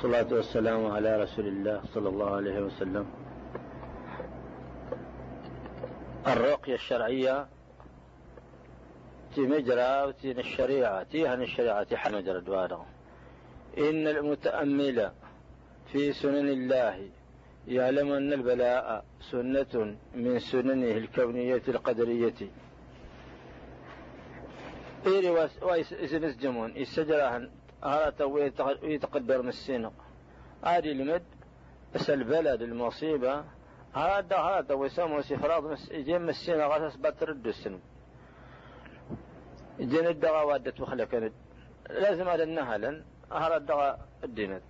والصلاة والسلام على رسول الله صلى الله عليه وسلم. الرقية الشرعية تي مجرى وتي الشريعة تيهن الشريعة تي مجرى دواره إن المتأمل في سنن الله يعلم أن البلاء سنة من سننه الكونية القدرية. إيري ويسنس جمون يسجرهن هذا ويتقدر من السنة هذه المد بس البلد المصيبة. هذا هذا ويسموا سفراض يجيم السنة غاسس بترد السن يجين الدغا وادت وخلك لازم هذا النهلا هذا الدغا الدينت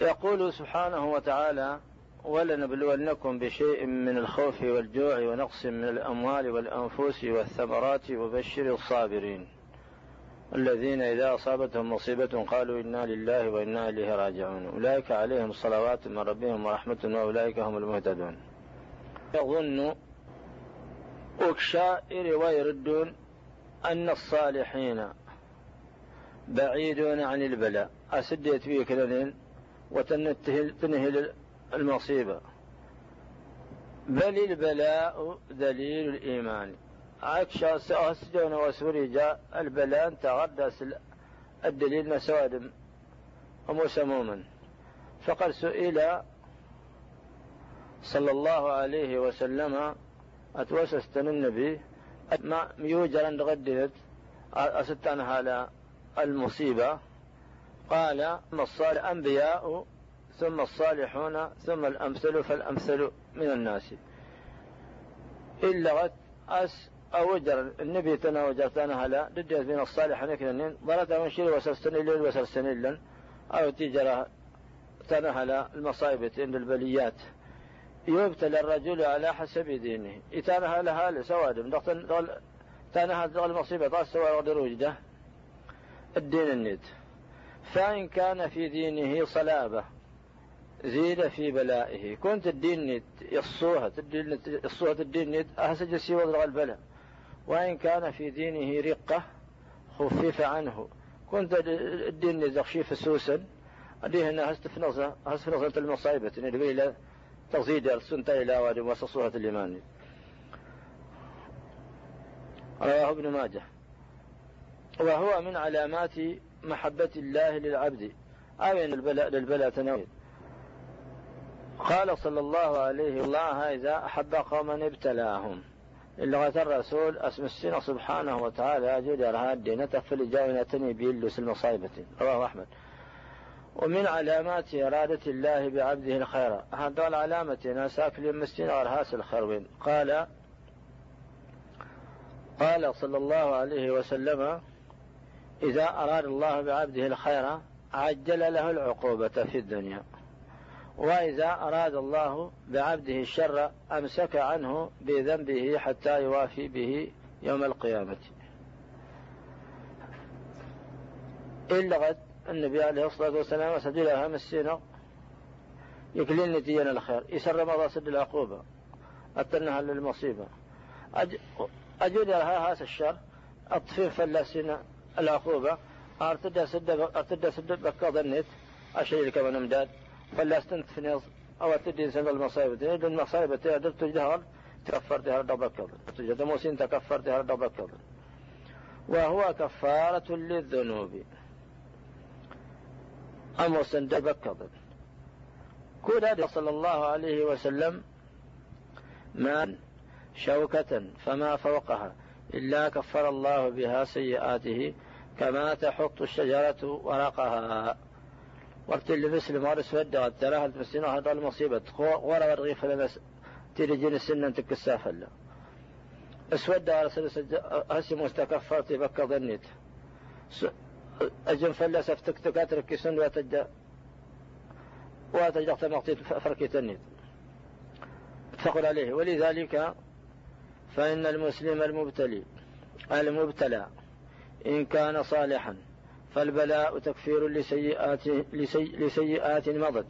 يقول سبحانه وتعالى ولنبلونكم بشيء من الخوف والجوع ونقص من الأموال والأنفس والثمرات وبشر الصابرين. الذين إذا أصابتهم مصيبة قالوا إنا لله وإنا إليه راجعون. أولئك عليهم صلوات من ربهم ورحمة وأولئك هم المهتدون. يظن أكشائر ويردون أن الصالحين بعيدون عن البلاء. أسديت فيه كذلين وتنهي المصيبة. بل البلاء دليل الإيمان. عكشا سأسجون وسوريجا البلاء تغدس الدليل مسواد ومسموما فقد سئل صلى الله عليه وسلم أتوسستن النبي ما يوجد عند غدت أستان على المصيبة؟ قال ثم الصالح أنبياء ثم الصالحون ثم الأمثل فالأمثل من الناس. إلا غد أس أوجر النبي تنا تنا هلا دجت من الصالحين كنن ضرت من شيء وسرسن الليل وسرسن الليل أو تجرى تنهل المصائب عند البليات. يبتلى الرجل على حسب دينه. إتانها لها لسواد تنهل المصيبة. طال سواد دروجده الدين الند فإن كان في دينه صلابة زيد في بلائه. كنت الدين نت يصوها. الدين يصوها الدين نت أهسج سوى البلاء. وإن كان في دينه رقة خفف عنه. كنت الدين زخشي فسوسا أديه أنها هستفنظة هستفنظة المصايبة. إلى تزيد السنة إلى وادي وصصوها الإيمان رواه ابن ماجه. وهو من علامات محبة الله للعبد. أو أن البلاء للبلاء تنوي. قال صلى الله عليه الله إذا أحب قوما ابتلاهم. اللغة الرسول اسم السنة سبحانه وتعالى أجد أرهاد دينة فلجاونا تني بيلوس المصايبة رواه أحمد. ومن علامات إرادة الله بعبده الخير. هذا العلامة ناساك للمسكين أرهاس الخروين. قال قال صلى الله عليه وسلم إذا أراد الله بعبده الخير عجل له العقوبة في الدنيا. وإذا أراد الله بعبده الشر أمسك عنه بذنبه حتى يوافي به يوم القيامة. إلا غد النبي عليه الصلاة والسلام سجل أهم السنة. يكلين نتيجة الخير. يسر مضى سد العقوبة. أتنها للمصيبة. أج... أجود لها هذا الشر. أطفين فلسنا العقوبة. أرتدى سد أرتدى سد بكا ظنيت أشيل كمان أمداد فلستنت في أو تدين سن المصائب تجد المصائب تجد تجدها تكفرت هذا بكر تجد موسين تكفرت هذا بكر وهو كفارة للذنوب. أمر سند بكر كل هذا صلى الله عليه وسلم ما شوكة فما فوقها. إلا كفر الله بها سيئاته كما تحط الشجرة ورقها. وقت اللي مسلم ودغت تراها المسلمين هذا المصيبة. ورا الرغيف لمس تيجي السنة تكساف لا اسود هسي مستكفر تبكى ظنيت. أجن فلا سفتك تكاترك سن وتجد وتجد مقتيت فركي تنيت فقل عليه. ولذلك فإن المسلم المبتلي المبتلى إن كان صالحا فالبلاء تكفير لسيئات لسي لسيئات مضت.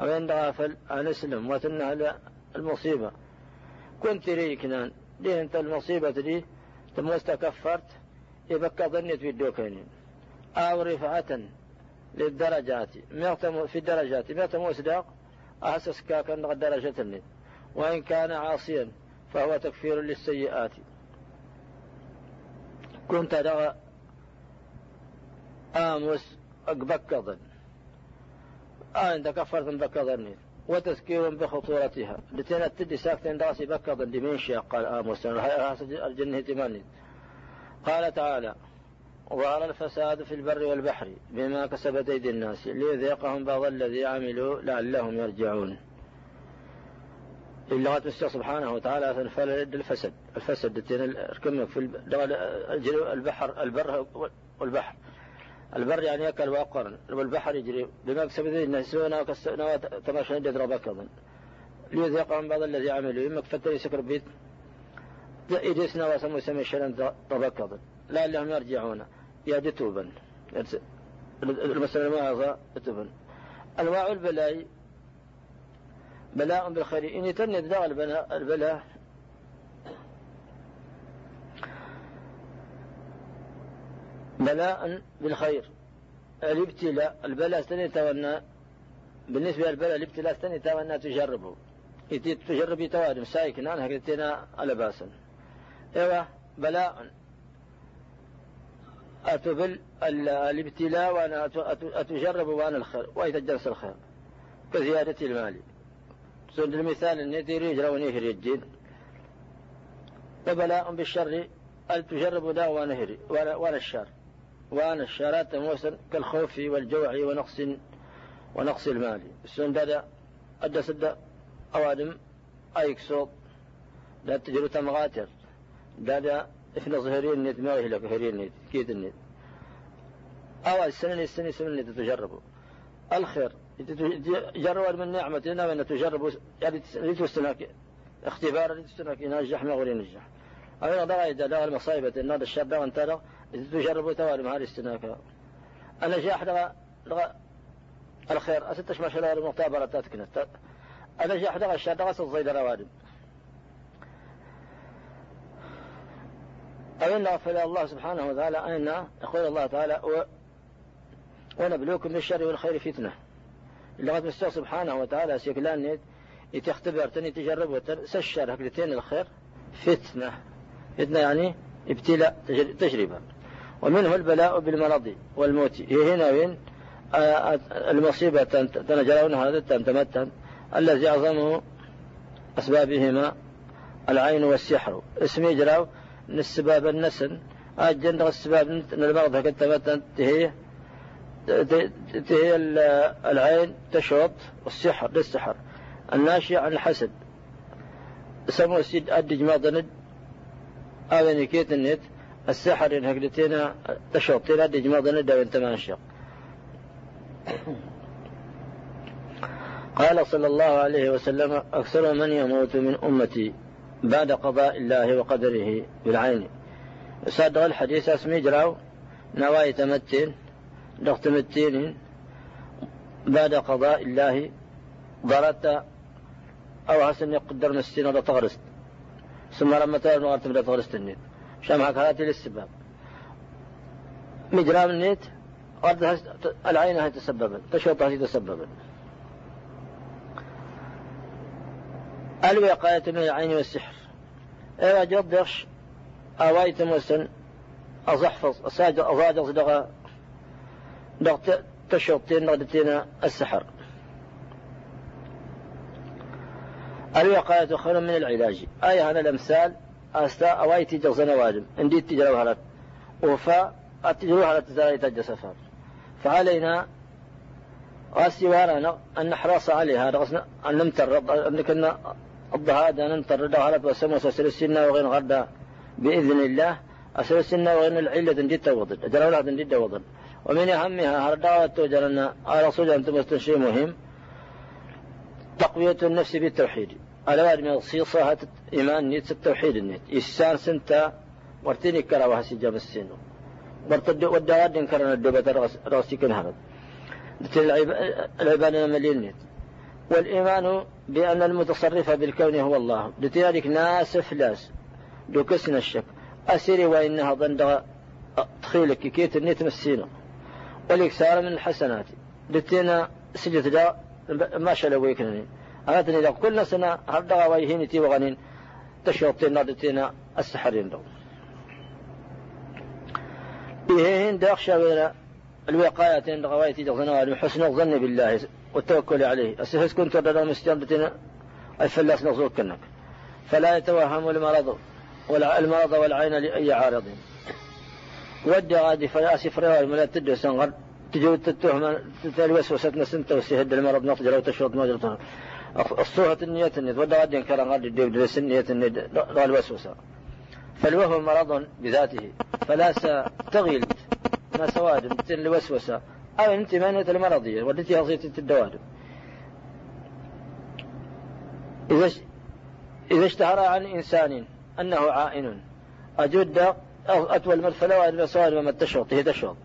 أو إن غافل أنسلم وتنها المصيبة. كنت ريكنا ليه أنت المصيبة دي ثم استكفرت. يبقى ظنيت في الدوكين أو رفعة للدرجات في الدرجات. مئة مصداق. أحسس كاكا درجة النت وإن كان عاصيا فهو تكفير للسيئات. كنت دغ آمس أقبكضا آن كفرت بكضا وتذكير بخطورتها. لتنا تدي ساكتين داسي بكضا دمين قال آمس الجنة تماني قال تعالى ظهر الفساد في البر والبحر بما كسبت أيدي الناس ليذيقهم بعض الذي عملوا لعلهم يرجعون. اللغة مستوى سبحانه وتعالى فلد الفسد. الفسد ركمك في البحر البر والبحر. البر يعني يكل وقرن والبحر يجري الناس سونا وكسبنا تماشى يدرى بكضا ليذيقهم بعض الذي عملوا إما كفتر يسكر بيت إيديسنا وسمو سمي الشلن تبكضا لعلهم يرجعون. يا توبا المسألة ما هذا؟ توبا أنواع البلاء بلاء بالخير. إن داغ البلاء, بلاء بالخير. الابتلاء البلاء تونا بالنسبة للبلاء الابتلاء تونا تجربه. تجربي توادم سايكن أنا هكذا على باسا إيوه بلاء. أتبل الابتلاء وأنا أتجرب وأنا الخير ويتجنس الخير. كزيادة المال. سند المثال أن يدير يجرى ونهر الجين وبلاء بالشر أن تجرب دا وأنا الشر. وأنا الشرات موسى كالخوف والجوع ونقص ونقص المال. السند هذا أدى سد أوادم أيكسوط لا تجرو تمغاتر. دا إحنا ظهرين نت ما هي لك هرين نت كيد النت أول السنة السنة سنة تجربوا الخير. جروا من نعمة لنا وأن تجربوا يعني لتستناك اختبار لتستناك ينجح ما غير ينجح. إذا ضغط المصايبة هذا الشاب ضغط ترى تجربوا توالي مع الاستناك أنا جاء أحد الخير؟ أستش ما شاء الله المختبرة تتكنت أنا جاء أحد الشاب ضغط الزيد روادم أو إن غفل الله سبحانه وتعالى أن يقول الله تعالى ونبلوكم بالشر والخير فتنة. اللغة مستوى سبحانه وتعالى سيكلان نيت يتختبر تني تجرب سشر هكذتين الخير فتنة. فتنة يعني ابتلاء تجربة. ومنه البلاء بالمرض والموت. هنا وين؟ المصيبة تنجرون هذا تمتن. الذي أعظمه أسبابهما العين والسحر. اسمي جراو السباب النسن. أجن السباب المرض هكذا تهيه هي العين تشرط والسحر للسحر. الناشئ عن الحسد. سمو سيد أدج ما ضند أغني كيت النت. السحر إن هكذا تشرط تين أدج ما ضند أو انت ماشق قال صلى الله عليه وسلم أكثر من يموت من أمتي بعد قضاء الله وقدره بالعين. صدق الحديث اسمي جراو نواي تمتين دخت متين بعد قضاء الله ضرت أو حسن يقدر نستين ولا تغرست. ثم لما نغرت بلا تغرست النيت شمعك هاتي للسباب. مجرام النيت أرض العين هي تسببا تشوط هي تسببا الوقاية من العين والسحر. إذا جدش أوايت مسن أزحفظ أساجد أزاجد صدقة دغت تشوطين نغدتين السحر. الوقاية خير من العلاج. أي هذا الأمثال؟ أستا أوايتي جغزنا وادم اندي تجرى هلت. وفا التجرى هلت تزالي تجى سفر. فعلينا غاسيوانا أن نحرص عليها. أن نمتر أن كنا الضهاد أن نمتر دهلت وسمو سلسلنا وغين غدا بإذن الله. أسلسلنا وغين العلة جدا وضد ولاد جدا وضد ومن أهمها هرداوة توجرنا على صجة أنتم شيء مهم. تقوية النفس بالتوحيد. على من صيصة إيمان نيت التوحيد النيت. إسان سنتا ورتيني كرا وهسي جاب السينو. ورتد ودواد كرنا الدوبة راسي كن هرد العبادة مليل نيت. والإيمان بأن المتصرف بالكون هو الله. لذلك ناس فلاس. دوكسنا الشك. أسيري وإنها ضندغ تخيلك. كيت النيت مسينو والإكثار من الحسنات. دتينا سجت ما شلو أنا إذا كل سنة هردا ويهيني تي وغنين تشوطين دتينا السحرين دو. بهين داخشى غير الوقاية غوايتي دغنا حسن الظن بالله والتوكل عليه. أسهس كنت ردنا مستيان الفلاس نغزوك كنك. فلا يتوهم المرض المرض والعين لأي عارض. ودي غادي فياسي فريوي ملا تدو سنغر. تجو تتهم الوسوسة نسنت وسيهد المرض نطجر أو تشرط ما جرتها الصوهة النية النية ودي غادي انكر غادي ديو درس النية النية الوسوسة فالوهم مرض بذاته فلا ستغيل ما سواد مثل الوسوسة. أو أنت مانية المرضية والتي هصيت الدوادم إذا إذا اشتهر عن إنسان أنه عائن أجد أطول المرفلة وأدب سواد وما التشوط هي تشوط.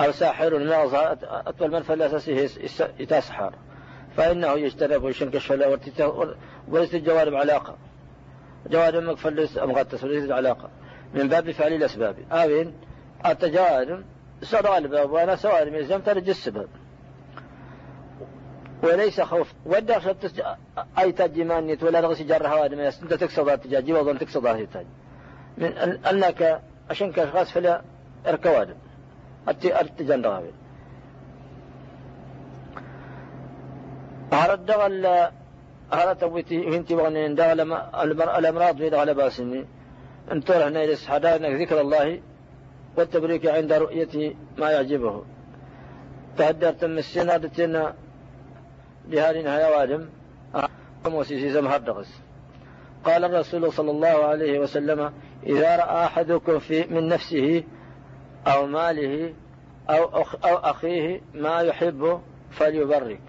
أو ساحر المغز أطول المرفلة الأساسي هي تسحر فإنه يجتنب ويشنك الشلاء وليس الجوارب علاقة. جوارب مقفل ليس مغطس وليس علاقة. من باب فعل الأسباب. آمين. التجارب سرع الباب وأنا سوارب يلزم ترج السبب. وليس خوف. ودع شتس أي تاج مانيت ولا رغسي جر هواد من أنت تقصد التجاج وظن تقصد هذه التاج. من أنك عشان كأشخاص فلا اركواد التجان رغبي هذا الدغل هذا تويتي هنتي وغني دغل الأمراض في دغل باسني. انتظر هنا إلى انك ذكر الله والتبريك عند رؤية ما يعجبه. تهدر تم السنة بهارين هيا وادم. موسيسي زم هردغس قال الرسول صلى الله عليه وسلم إذا رأى أحدكم في من نفسه أو ماله أو, أخ أو أخيه ما يحب فليبرك.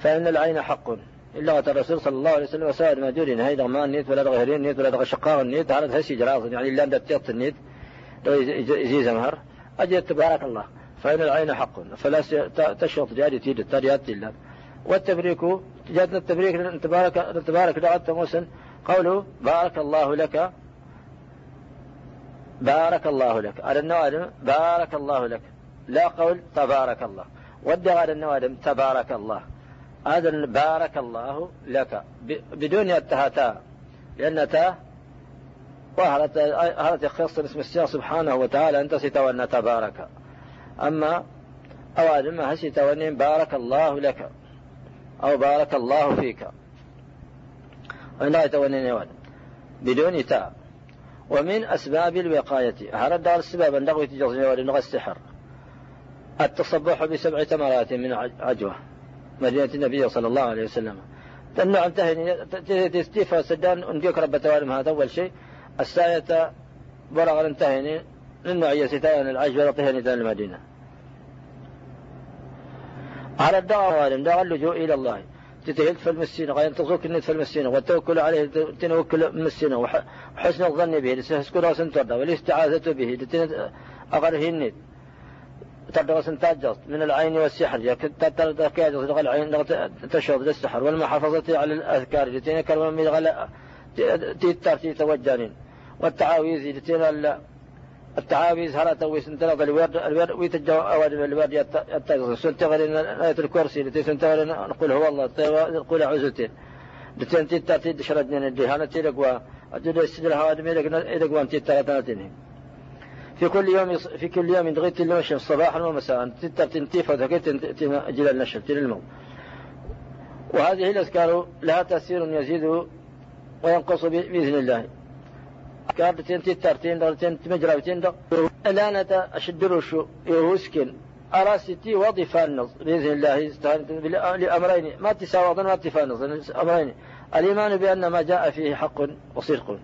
فإن العين حق. إلا الرسول صلى الله عليه وسلم وسائر ما جورين هيدا ما النيت ولا غيرين نيت ولا شقاق النيت هذا هسي جراس يعني أن تيط النيت. يزيز مهر أجد تبارك الله. فإن العين حق. فلا تشرط جاري تيد التاريات إلا. والتبريك جاتنا التبريك تبارك تبارك دعت موسى قوله بارك الله لك. بارك الله لك. على النوادم بارك الله لك. لا قول تبارك الله. ودي على النوادم تبارك الله. هذا بارك الله لك. بدون التهاتا لأن تا وهلت يخص اسم السياق سبحانه وتعالى أنت ستولنا تبارك أما أوادم ما ستولنين بارك الله لك؟ أو بارك الله فيك. وإن لا يتولنين يواد. بدون تاء ومن أسباب الوقاية. هذا الدار السباب أن تجزي ولنغى السحر؟ التصبح بسبع تمرات من عجوة. مدينة النبي صلى الله عليه وسلم. انتهي تستيفى سدان انديك رب توالم هذا أول شيء. الساية برغ انتهيني للنوعية ستاين العجوة طهني المدينة. على الدعوة دعوة اللجوء إلى الله. تتهلت في المسينة غير تزوك النت في المسينة والتوكل عليه تنوكل المسينة وحسن الظن به لسهسكولا سنترد والاستعاذة به أغره النت. تدرس تاجرت من العين والسحر. تدرس العين تشرب للسحر والمحافظة على الأذكار لتين كلمة من غلاء تيتر توجانين والتعاويذ لتين التعاويذ هلا توي سنتلق الورد الورد ويتجو أوادم الورد يتجو سنتغل آية الكرسي لتي سنتغل نقول هو الله نقول عزتين لتين تيتا تيد شردنا الدهانة تيلقوا أجل السجل هوادم يلقوا أن تيتا في كل يوم في كل يوم دغيت المشي صباحا ومساء تتر تنتيف وذكيت أجل النشر الموت وهذه الأذكار لها تأثير يزيد وينقص بإذن الله كارتين تترتين دارتين تمجرابتين دق الآن أشد رشو يهوسكن أراستي وظيفة بإذن الله لأمرين ما تساوضن ما تفانص أمرين الإيمان بأن ما جاء فيه حق وصدق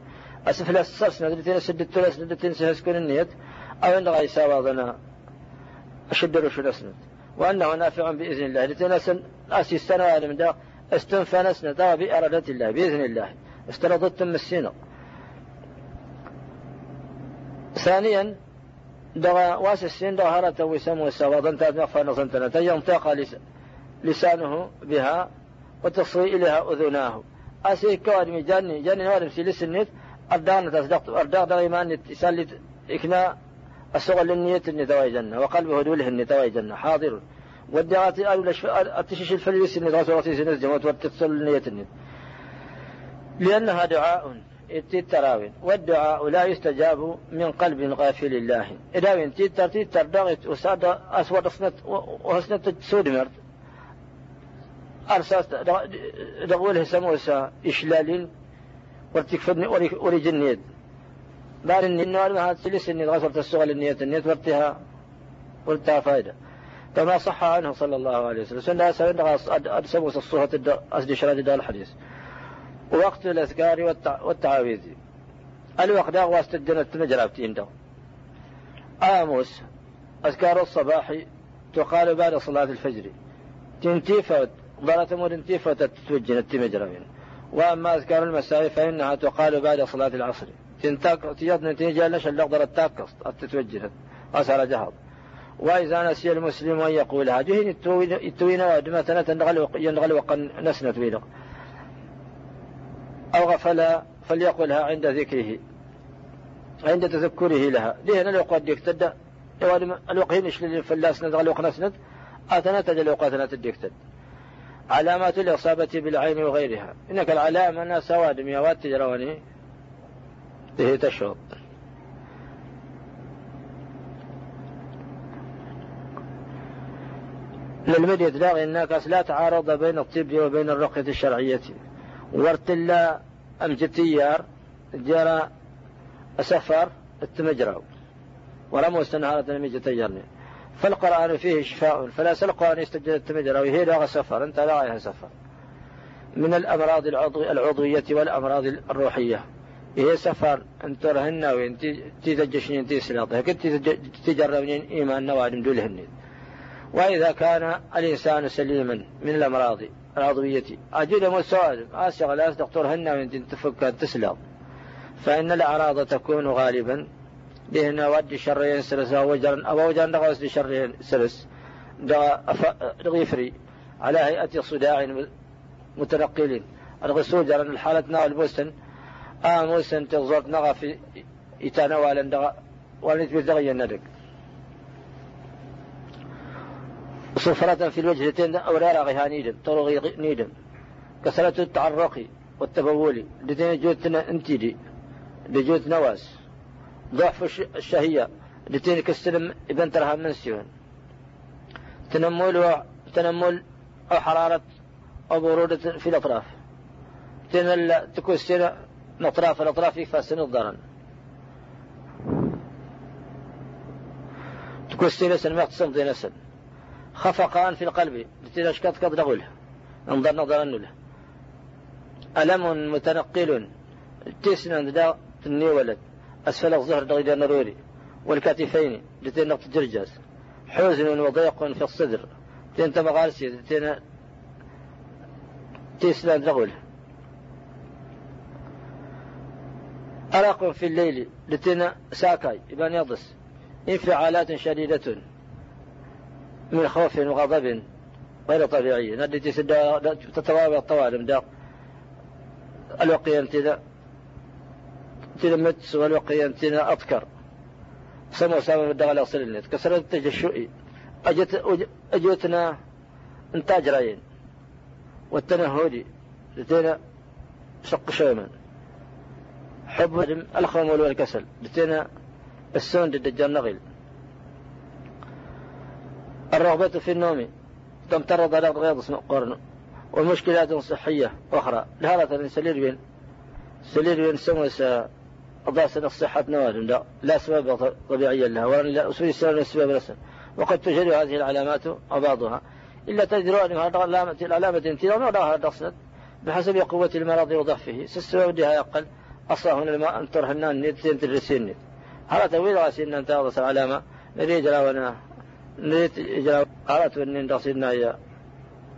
دلتين سهسكن النيت. أو أن غاي ساوضنا أشد رشو الأسند وأنه نافع بإذن الله. لتنسن أسي السنة من دا استنفنسنا دا بإرادة الله بإذن الله. استرضت السنة ثانيا دغا واس السين دغا وسم وسواضا تابع نصنتنا ينطق لسانه بها وتصغي إليها أذناه. أسي كواد جاني جاني نوارم سيلس النت أردان تصدقت. أردان إيمان تسالي إكنا الصغر للنية إني تواي جنة وقلبه دوله إني تواي جنة حاضر. ودعات التشيش الفليس إني تغسل رتيس نزجم وتتصل النية إني. لأنها دعاء تراوين والدعاء لا يستجاب من قلب غافل الله إذا وين تيتر تيتر دغت وساد أسود أصنت وحسنت سود مرد. أرساس دغوله سموسا إشلال ورتكفدني ورجنيد بار النوار ما سلس إني غسلت السؤال النية النية ورتها ورتها فائدة كما صح عنه صلى الله عليه وسلم. سنة سنة سموس الصوهة أسد شراد دال الحديث. وقت الأذكار والتعاويذ الوقت واسطة الجنة نجرابتين ده آموس. أذكار الصباح تقال بعد صلاة الفجر. تنتيفت ضرت أمور انتيفت تتوجه التمجربين وأما أذكار المساء فإنها تقال بعد صلاة العصر. تيض نتيجة لش اللقدر التاكس تتوجه. أسر جهض وإذا نسي المسلم أن يقولها جهن التوين مثلا ينغل وقن نسنة بيلق أو غفل فليقلها عند ذكره. عند تذكره لها. لهنا الوقت يكتد الوقت هنش للفلاس ندغل الوقت نسند أتنتج الوقت نتد يكتد علامات الإصابة بالعين وغيرها. إنك العلامة أنها سواد ميوات تجروني. به تشرب. للمدية داغي الناقص لا تعارض بين الطب وبين الرقية الشرعية. ورتلا الجتيار جرى سفر التمجرو ورموا استنهارة تجرني فالقرآن فيه شفاء فلا القرآن يستجد التمجرو هي لا سفر أنت لا سفر. من الأمراض العضوية والأمراض الروحية. هي سفر انت رهنا وين تيجشني انت سلاطه كنت تجربني إيمان نوادم دولهن وإذا كان الإنسان سليما من الأمراض العضوية أجد مسؤول أشغل دكتور هنا وين تفك تسلم فإن الأعراض تكون غالبا بهنا ود شرين سلس أو وجرا أو وجرا دغوس شرين سلس. غيفري على هيئة صداع متنقل الغسول جرا الحالة البوسن. آموسن تغزرت نغا في إتانا دغا ولنت بزغي الندق صفرة في الوجه تين أو رارغها نيدم طرغي نيدم كسرة التعرق والتبول لتين جوتنا انتدي لجوت نواس. ضعف الشهية لتين كسلم إبن ترها من سيون. تنمل و... تنمل أو حرارة أو برودة في الأطراف. تنل تكسر أطراف الأطراف فاسن الضرن تكسر سن ما يقتصم دي نسل. خفقان في القلب لتنشكت قد نقول. انظر نظرا له ألم متنقل. تسنا دا تني ولد أسفل الظهر دغيدا نروري والكتفين لتين نقط جرجاس حزن وضيق في الصدر. تين تبغالسي تين تسنا دغول أرق في الليل لتين ساكاي يبان يضس. انفعالات شديدة. من خوف وغضب غير طبيعي. التي تتوابع الطوالم دا الوقي انتنا تلمت والوقي انتنا أذكر. سمو سامة من دغل أصل النت. كسرت التجشؤي. أجت أجتنا انتاج راين والتنهدي لتنا شق شوما حب الخمول والكسل. لتنا السون ضد الجنغل الرغبة في النوم. تمترض على غيظ قرن. ومشكلات صحية أخرى. لهذا سلير بين سلير بين سموس أضاسنا الصحة نوادم لا. لا سبب طبيعيا لها. ولا أصول السبب السبب نفسه وقد تجري هذه العلامات أو بعضها إلا تدرون أن هذه العلامة العلامة انتظام وراها تصنت بحسب قوة المرض وضعفه. السبب دها يقل أصلا هنا أن ترهنان نيت تنتر هذا تويل غاسين أن تغضس العلامة. نريد لنا نريد إجراء قالت أن تصيرنا يا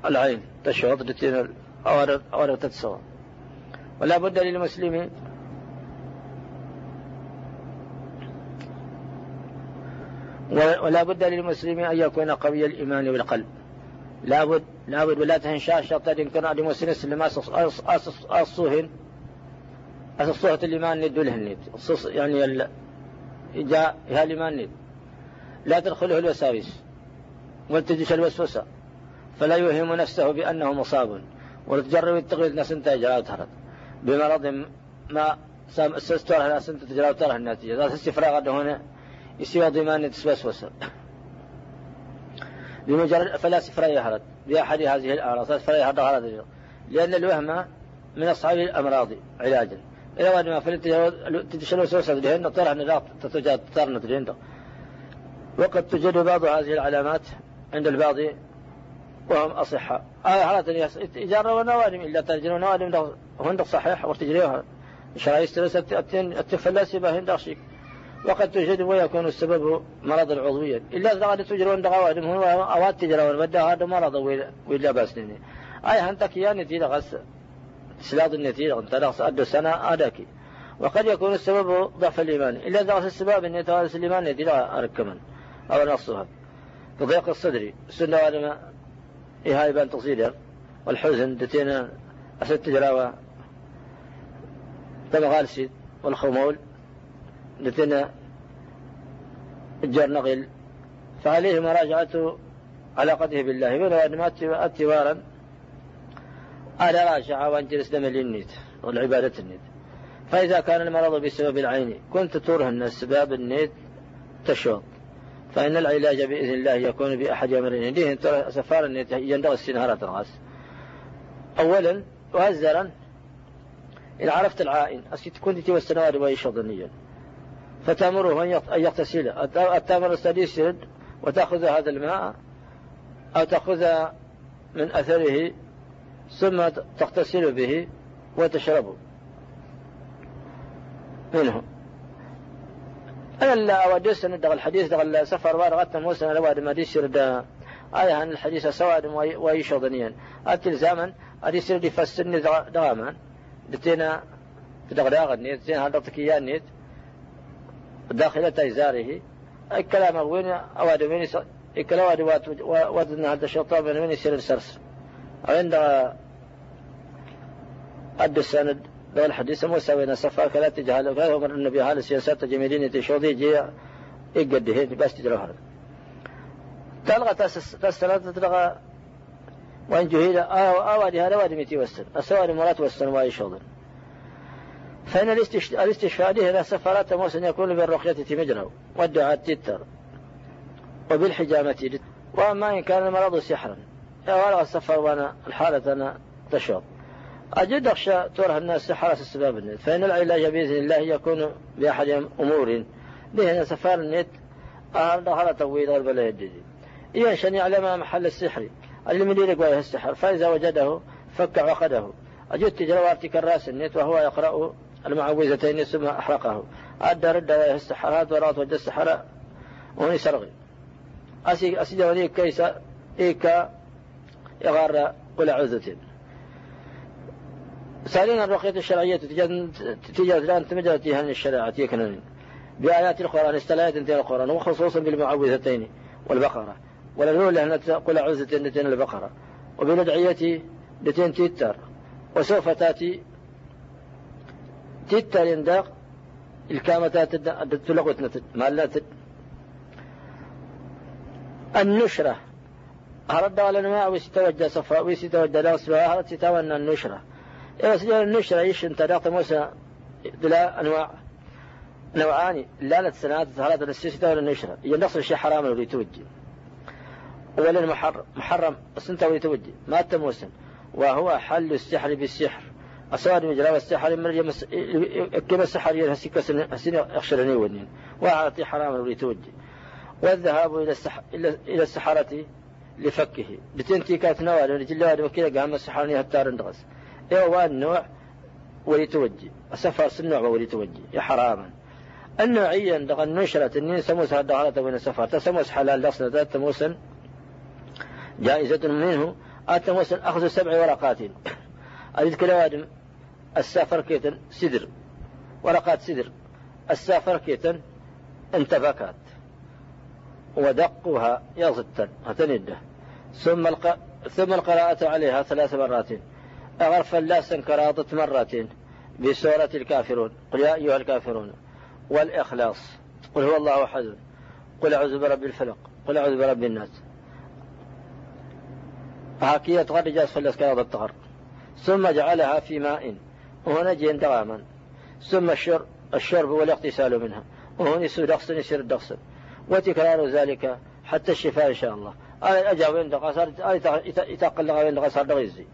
العين تشعط لتين أوارق تتصور ولا بد للمسلم ولا بد للمسلم أن يكون قوي الإيمان بالقلب. لا بد لا بد ولا تهنشا شرط إن كان عدم مسلم أصوهن. أصوهة الإيمان ندو لهن يعني جاء هالإيمان ند. لا تدخله الوساوس. ولتجلس الوسوسة. فلا يوهم نفسه بأنه مصاب. وتجرب التقليد ناس انت اجراء وتهرد بمرض ما استرها ناس انت تجرى وترى النتيجة ذات استفراغ هنا يسوى ضمان تسوسوس بمجرد فلا سفر يهرد بأحد هذه الأعراض سفر يهرد لأن الوهم من أصحاب الأمراض علاجا. واد ما فلت تتشلو سوسة لهن طرح نراق تتجاد تارنت لهن وقد توجد بعض هذه العلامات عند البعض وهم أصحاء. آية حالة يجروا نوادم إلا ترجلوا نوادم هندق صحيح وتجريوها شرايس تلس التفلاسبة هندق شيك وقد توجد ويكون السبب مرض العضوية. إلا قد تجرون دغوادم هو أوات تجرون بدأ هذا مرض وإلا بس نيني. أي هندك يا نتيجة غس سلاط النتيجة أنت نقص أدو سنة أداكي وقد يكون السبب ضعف الإيمان. إلا إذا السبب أن يتوارث الإيمان نتيجة أركمن. أو نقصها بضيق الصدر. السنة وعلم إيه بأن تصير والحزن دتينا أسد تجراوة غالسي. والخمول. دتينا الجار نغل. فعليه مراجعة علاقته بالله. من وادمات اتوارا على راجعة وان جلس دم النيت والعبادة النيت. فإذا كان المرض بسبب العين كنت ترهن السباب النيت تشوط فإن العلاج بإذن الله يكون بأحد أمرين ديه سفارا يندغ السنهارة الغاس أولا وهزرا إن عرفت العائن أسكت كنت والسنوات ويشضنيا فتأمره أن يغتسل التامر السادس يرد وتأخذ هذا الماء أو تأخذ من أثره ثم تغتسل به وتشربه منه. أنا لا أودس أن الحديث دغ السفر وارغت موسى لواد ما ديسر دا آية عن الحديث سواد ويشوضنيا التلزاما أديسر دي فسرني دغاما. دتينا دغ داغني دتينا هدرتك إياه نيت داخلة إزاره الكلام وين أواد وين الكلام واد واد واد هذا الشيطان من وين يصير السرس عند أد السند ذو الحديث موسى وين سفا كلا تجهل فهو من النبي هذا السياسات جميلين تشوضي جي يقد هيك بس تجرو هذا تلغى تسلط تلغى وإن جهيل أوادي هذا وادي متي وسن السواد مرات وسن واي شوضن فإن الاستشفاء به إلى سفرات موسى يكون بالرقية مجرى والدعاء تتر وبالحجامة وأما إن كان المرض سحرا ولا السفر وأنا الحالة أنا تشوض أجد أخشى ترى الناس حرس السباب النت. فإن العلاج بإذن الله يكون بأحد أمور. به سفار النت أهل دخل تويد البلا يددي إيش أن يعلم محل السحر اللي من يلقى السحر فإذا وجده فك عقده. أجد تجرى كراس النت وهو يقرأ المعوذتين ثم أحرقه أدى رد وجه السحر هذا ورات وجه السحر وهني سرغي أسي أسي جوانيك كيس إيكا يغار قل عزتين ثانيا الرقية الشرعية تجد الآن تمجرتها من الشريعة يكنن بآيات القرآن استلايات انتهى القرآن وخصوصا بالمعوذتين والبقرة. ولنقول أن قل أعوذة نتين البقرة. وبالأدعية نتين تيتر. وسوف تأتي تيتر يندق الكامتات تلغت مالات النشرة. هرد على الماء ويستوجه ويستوجه لا صفاء هرد تتولى النشرة. إذا النشرة إيش أنت داقت موسى دلا أنواع نوعان. لا سنوات ثلاثة السيسة ولا النشرة. ينقص الشيء حرام ولي توجي ولا محرم محرم ولي توجي ما تموسن. وهو حل السحر بالسحر. أسواد مجرى السحر من يمس كما السحر ينهسك سن يخشرني ونين وأعطي حرام ولي توجي والذهاب إلى السحر إلى السحرة لفكه. بتنتي كانت نوال رجل واد وكذا قام السحر هتار اندغس إيه النوع؟ ولتوجي السفر النوع ولتوجي يا حراما النوعية دغ النشرة النين سموس هذا وين السفر تسموس حلال لصنا تموسا جائزة منه. التموسن أخذ سبع ورقات. أريد كلا السافر كيتن سدر. ورقات سدر. السافر كيتن انتفكت ودقها يغزتا هتنده. ثم الق... ثم القراءة عليها ثلاث مرات. أغرف اللاسا كراطة مرة بسورة الكافرون. قل يا أيها الكافرون. والإخلاص. قل هو الله أحد. قل أعوذ برب الفلق. قل أعوذ برب الناس. هاكية تغرج كذا الطهر. ثم جعلها في ماء. وهنا جين دغاما ثم الشرب الشرب والاغتسال منها. وهنا يصير دغسن يصير دغسن وتكرار ذلك حتى الشفاء إن شاء الله. أنا أجا وين دغسر يتقل وين دغسر دغيزي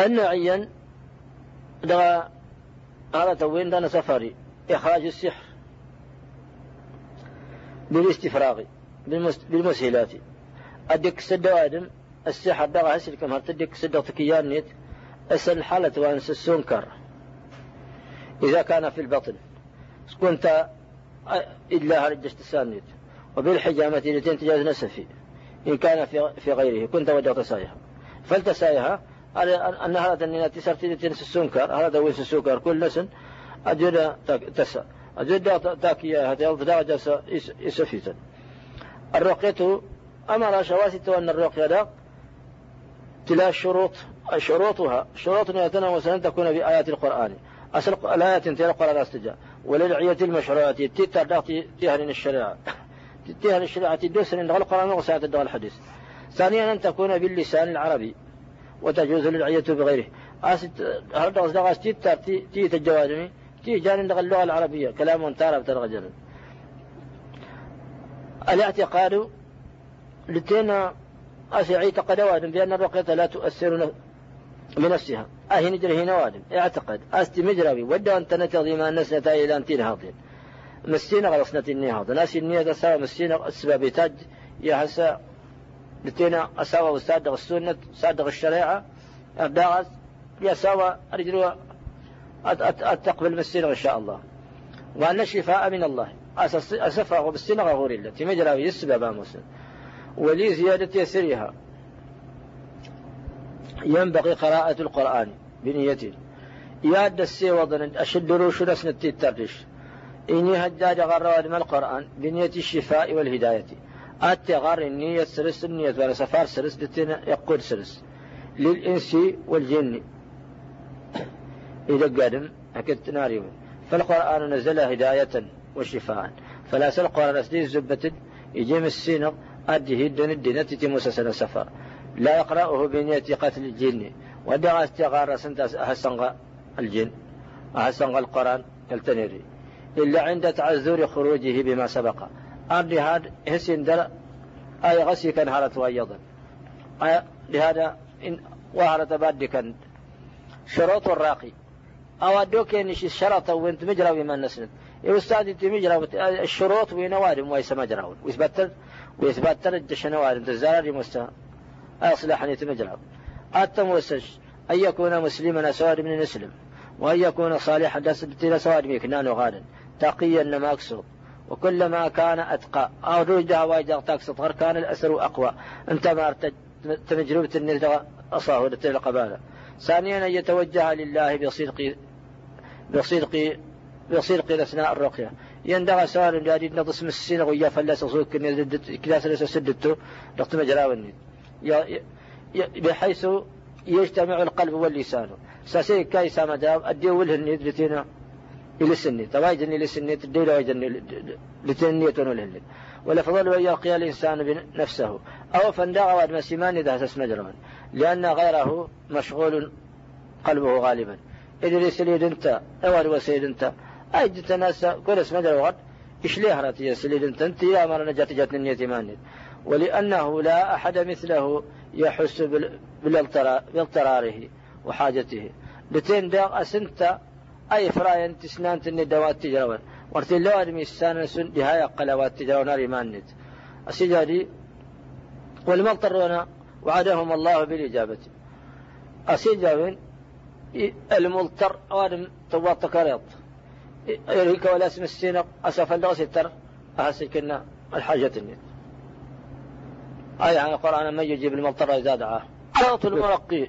النعيا دغا هذا توين دانا سفري إخراج السحر بالاستفراغ بالمسهلات. أدك سد وادم السحر هسل كم هرتدك سد تكيان نيت؟ أسل حالة وانس السنكر إذا كان في البطن. كنت إلا هرجشت السانيت وبالحجامة التي تجاز نسفي. إن كان في, في غيره. كنت وجهت سايها. فلتسايها أن هذا أننا تسر تنس السنكر هذا ويس السكر كل نسن أجد تسا أجد تاكيا هذا درجة يسفيتا الرقية أمر شواسي أن الرقية تلا شروط شروطها شروط يتناول أن تكون في آيات القرآن. أصل الآيات تلا القرآن استجاء وللعية المشروعات تتر تهل الشريعة. تهل الشريعة تدوس إن القرآن وساعة الدغل الحديث. ثانيا أن تكون باللسان العربي وتجوز للعية بغيره. أست هرد أصدق أستيت تي تجوازمي تي جان اللغة العربية. كلام تارة بترغجل الاعتقاد لتينا أسي اعتقد وادم بأن الرقية لا تؤثر بنفسها. أهي نجري هنا وادم. أعتقد. أستي مجربي ودى أن تنتظي ما نسنتا إلى أن تنهاضين مسينا غلصنة النهاض ناسي النية تساوى مسينا السبب تاج. يحسى لتينا أساوى وصادق السنة صادق الشريعة. أبداغز يساوى أرجلوا أتقبل بالسنة إن شاء الله. وأن الشفاء من الله. أسفره بالسنة غور الله. تمجرى يسبب مسلم ولي زيادة يسرها ينبغي قراءة القرآن بنيته. السي وضن أشد روش نسنة التردش إني هداد غرواد من القرآن بنية الشفاء والهداية. التغار النية سرس النية ولا سفار سرس يقول سرس. للإنس والجن. إذا قدم أكدت ناري فالقرآن نزل هداية وشفاء. فلا سل القرآن أسدي زبة يجيم السينق أديه الدن الدين تتم سنة سفر لا يقرأه بنية قتل الجن. ودعا استغار سنت أحسن الجن. أحسن القرآن كالتنيري إلا عند تعذر خروجه بما سبق. أرضي هذا هسين در أي غسي كان هارت وأيضا. لهذا إن وهرت بعد كان شروط الراقي. أو أدوك إنش الشرط وانت مجرى بما نسند أنت مجرى الشروط وين وارم ويس مجرى ويثبت ويثبت ترد شنوارم تزاري مستا أصلح أن يتمجرى التموسج أن يكون مسلما سواد من نسلم وأن يكون صالحا دس سواد ميكنان وغادا تقيا ما أقصد. وكلما كان أتقى. أو رجع واجد غير كان الأسر أقوى. أنت ما تمجربة النزل أصاه القبالة ثانيا أن يتوجه لله بصدق بصدق بصدق أثناء الرقية. يندغى سؤال جاري نضس مسين ويا فلاس صوك كلاس لسه سدته رقت مجراوني بحيث يجتمع القلب واللسان. ساسي كاي سامة داب أدي وله النيد لتينا. إلى السنة تواجدني إلى السنة تدي واجدني لتنية له والأفضل أن يلقي الإنسان بنفسه. أو فندغ واد مسيمان إذا مجرما. لأن غيره مشغول قلبه غالبا. إذا لسليد أنت أول وسيد أنت. ناس كل اسم مجرى إيش ليه راتي يا سليد أنت أنت يا مرة نجات جات النية ماني ولأنه لا أحد مثله يحس باضطراره وحاجته. لتين داغ أسنت أي فراين تسنان تني دوات تجرون ورتي لو أدمي السنة سن لهاي قلوات تجرون ريمانت أسجادي والمضطرون وعدهم الله بالإجابة. أسجادين المضطر أوادم توات كريط يريك ولا اسم السينق أسف اللغة ستر أحسكنا الحاجة النت آية عن القرآن من يجيب المضطر إذا دعاه. شرط المرقي.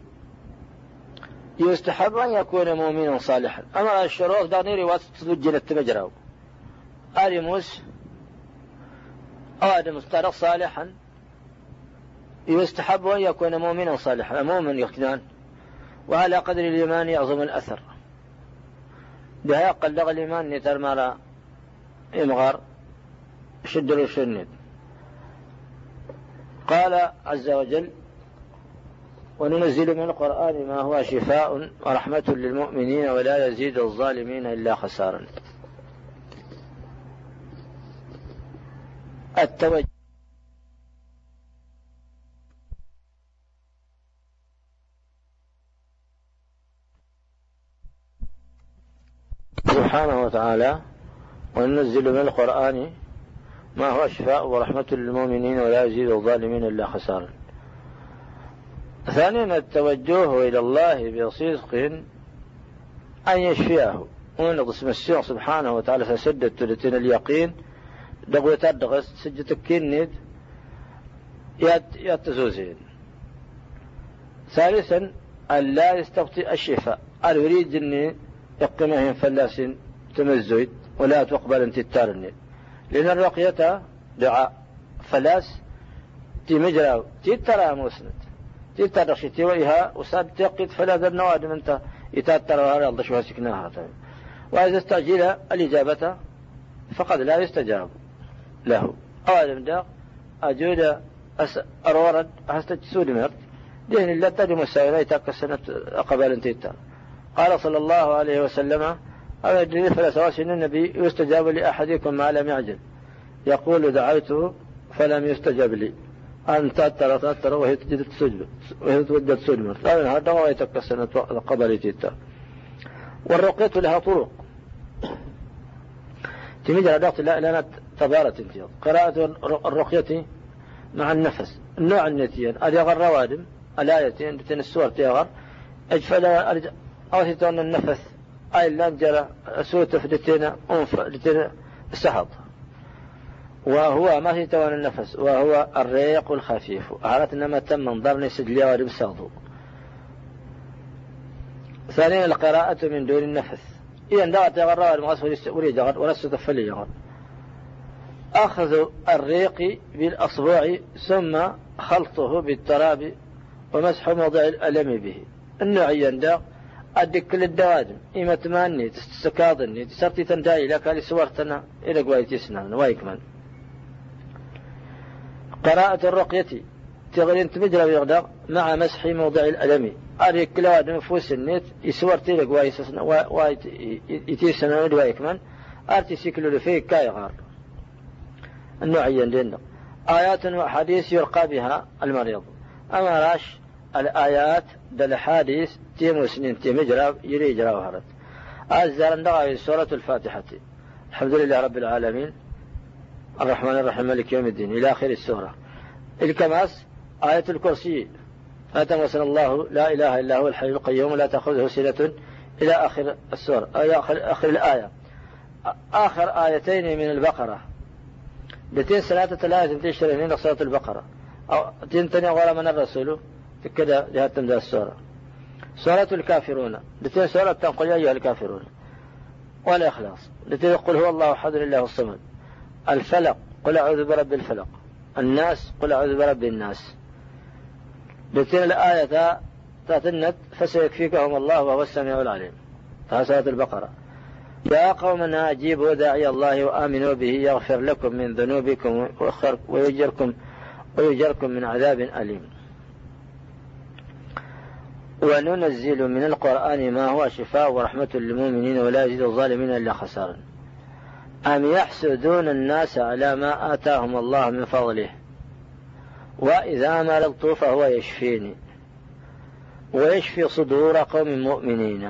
يستحب أن يكون مؤمنا صالحا. أما الشروط داني رواية تسجل التمجرى آدموس آدم استرق صالحا. يستحب أن يكون مؤمنا صالحا. مؤمن يقتنان وعلى قدر الإيمان يعظم الأثر. بها قلق الإيمان نتر مالا إمغار شد الشند قال عز وجل وننزل من القرآن ما هو شفاء ورحمة للمؤمنين ولا يزيد الظالمين إلا خسارا. التوجه سبحانه وتعالى وننزل من القرآن ما هو شفاء ورحمة للمؤمنين ولا يزيد الظالمين إلا خسارا ثانيا التوجه إلى الله بصدق أن يشفيه. ونقص مسيح سبحانه وتعالى فسدت تلتين اليقين؟ دغوة تدغس سجتك كنيد يتزوزين ثالثا أن لا يستبطئ الشفاء. أن يريد أن يقمهم فلاس تمزويد ولا تقبل أن تتارني لأن الرقية دعاء. فلاس تي مجرى تي ترى مسند. تي ترى شتي وإها وساد تقيت فلا ذا النوادم أنت. يتاتر وهذا الله شو سكناها وإذا استعجل الإجابة فقد لا يستجاب له. أولا دا أجود أرورد أستج سودي مرت. دين الله تدي مساوي يتاك قبل انتيتا قال صلى الله عليه وسلم أو يدري فلا سواس النبي يستجاب لأحدكم ما لم يعجل. يقول دعوته فلم يستجب لي. أن تأتر تأتر وهي تجد سجد وهي تودد سجد لا هذا هو يتكسن قبل تيتا والرقية لها طرق. تميد على لا لنا تبارة انتيض قراءة الرقية مع النفس. النوع النتيان أديغ الروادم الآيتين بتن السور تيغر أجفل أوثيتون النفس. أي لانجرة سوت فدتين أنف لتين سحط وهو ما في توان النفس وهو الريق الخفيف. أعرت إنما تم منظر نسد لي بساضو ثانيا القراءة من دون النفس. إذا دعت يغرى المغصب ولي جغر ولست تفلي جغر أخذ الريق بالأصبع ثم خلطه بالتراب ومسح موضع الألم به. النوعيا دا أدك كل الدوادم إما تماني تستكاضني تسرتي تنداي لك لسورتنا إلى قوايتي سنان وايكمن قراءة الرقية تغرين تمجرى بيغدق مع مسح موضع الألم. أريك كل واحد نفوس النت يسور تيلك وايسسنا وايتيسنا وايكمن أرتي سيكلو لفيك كاي غار. النوعيا لنا آيات وأحاديث يرقى بها المريض. أما راش الآيات دل حادث تيم سنين تيم جراب يري جراب هرت أزال سورة الفاتحة. الحمد لله رب العالمين. الرحمن الرحيم مالك يوم الدين إلى آخر السورة. الكماس آية الكرسي. أتمسن الله لا إله إلا هو الحي القيوم لا تأخذه سنة إلى آخر السورة إلى آخر, آخر الآية. آخر آيتين من البقرة. بتين ثلاثة الآية تنتشر من سورة البقرة. أو تنتني غير من الرسول. كذا جهة تمدى السورة. سورة الكافرون. بتين سورة تنقل يا أيها الكافرون. والإخلاص لتين قل هو الله أحد لله الصمد. الفلق. قل أعوذ برب الفلق. الناس. قل أعوذ برب الناس. بتين الآية تاتنت فسيكفيكهم الله وهو السميع العليم. سورة البقرة. يا قومنا أجيبوا داعي الله وآمنوا به. يغفر لكم من ذنوبكم ويجركم ويجركم من عذاب أليم. وننزل من القرآن ما هو شفاء ورحمة للمؤمنين ولا يزيد الظالمين إلا خسارا. أم يحسدون الناس على ما آتاهم الله من فضله؟ وإذا مرضت فهو يشفيني ويشفي صدور قوم مؤمنين.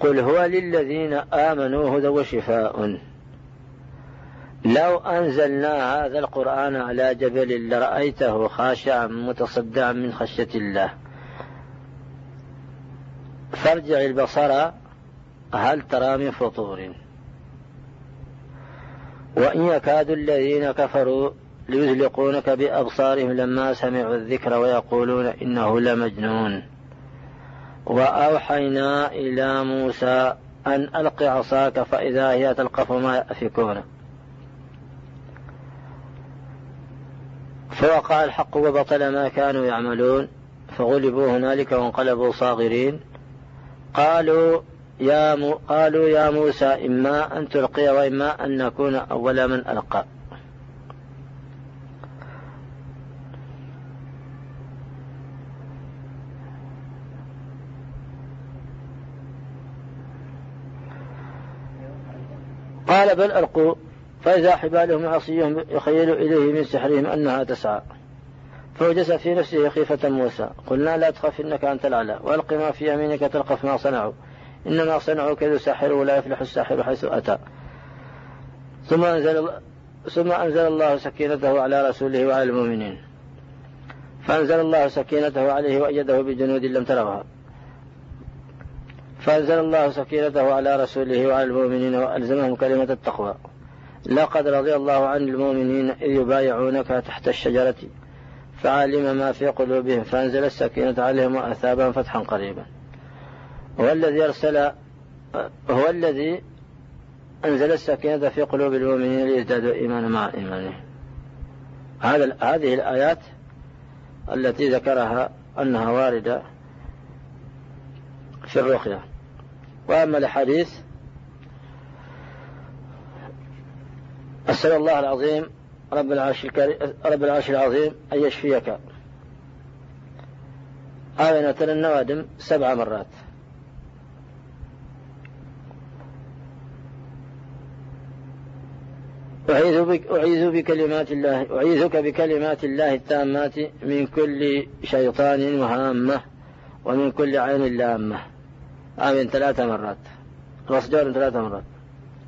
قل هو للذين آمنوا هدى وشفاء. لو أنزلنا هذا القرآن على جبل لرأيته خاشعا متصدعا من خشية الله. فارجع البصر هل ترى من فطور؟ وإن يكاد الذين كفروا ليزلقونك بأبصارهم لما سمعوا الذكر ويقولون إنه لمجنون. وأوحينا إلى موسى أن ألق عصاك فإذا هي تلقف ما يأفكون. فوقع الحق وبطل ما كانوا يعملون فغلبوا هنالك وانقلبوا صاغرين. قالوا يا م... قالوا يا موسى إما أن تلقي وإما أن نكون أول من ألقى. قال بل ألقوا فإذا حبالهم عصيهم يخيل إليه من سحرهم أنها تسعى. فوجس في نفسه خيفة موسى. قلنا لا تخف إنك أنت الأعلى. وألق ما في يمينك تلقف ما صنعوا. إنما صنعوا كيد ساحر ولا يفلح الساحر حيث أتى. ثم أنزل ثم أنزل الله سكينته على رسوله وعلى المؤمنين. فأنزل الله سكينته عليه وأيده بجنود لم تروها فأنزل الله سكينته على رسوله وعلى المؤمنين وألزمهم كلمة التقوى. لقد رضي الله عن المؤمنين إذ يبايعونك تحت الشجرة. فعلم ما في قلوبهم فأنزل السكينة عليهم وأثابهم فتحا قريبا. هو الذي أرسل هو الذي أنزل السكينة في قلوب المؤمنين ليزدادوا إيمانا مع إيمانهم. هذا هذه الآيات التي ذكرها أنها واردة في الرقية. وأما الحديث أسأل الله العظيم رب العرش الكريم رب العرش العظيم أن يشفيك. آينة النوادم سبع مرات. أعيذ بك أعيذ بكلمات الله أعيذك بكلمات الله التامات من كل شيطان وهامة ومن كل عين لامة. آمين ثلاث مرات. رصدور ثلاث مرات.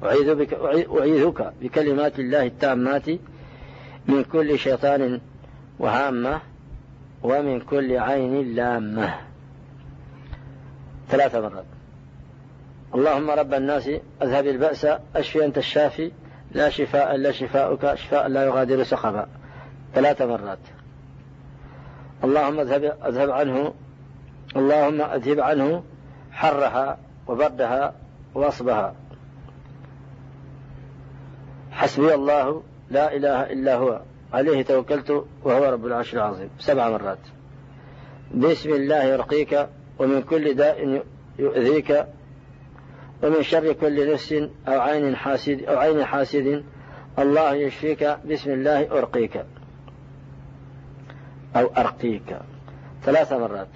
أعيذ بك أعيذك بكلمات الله التامات من كل شيطان وهامة ومن كل عين لامة. ثلاث مرات. اللهم رب الناس اذهب البأس اشفي أنت الشافي لا شفاء إلا شفاؤك شفاء لا يغادر سقما ثلاث مرات. اللهم اذهب اذهب عنه اللهم اذهب عنه حرها وبردها وصبها حسبي الله لا إله إلا هو. عليه توكلت وهو رب العرش العظيم. سبع مرات. بسم الله يرقيك ومن كل داء يؤذيك ومن شر كل نفس أو عين حاسد أو عين حاسد. الله يشفيك. بسم الله أرقيك. أو أرقيك. ثلاث مرات.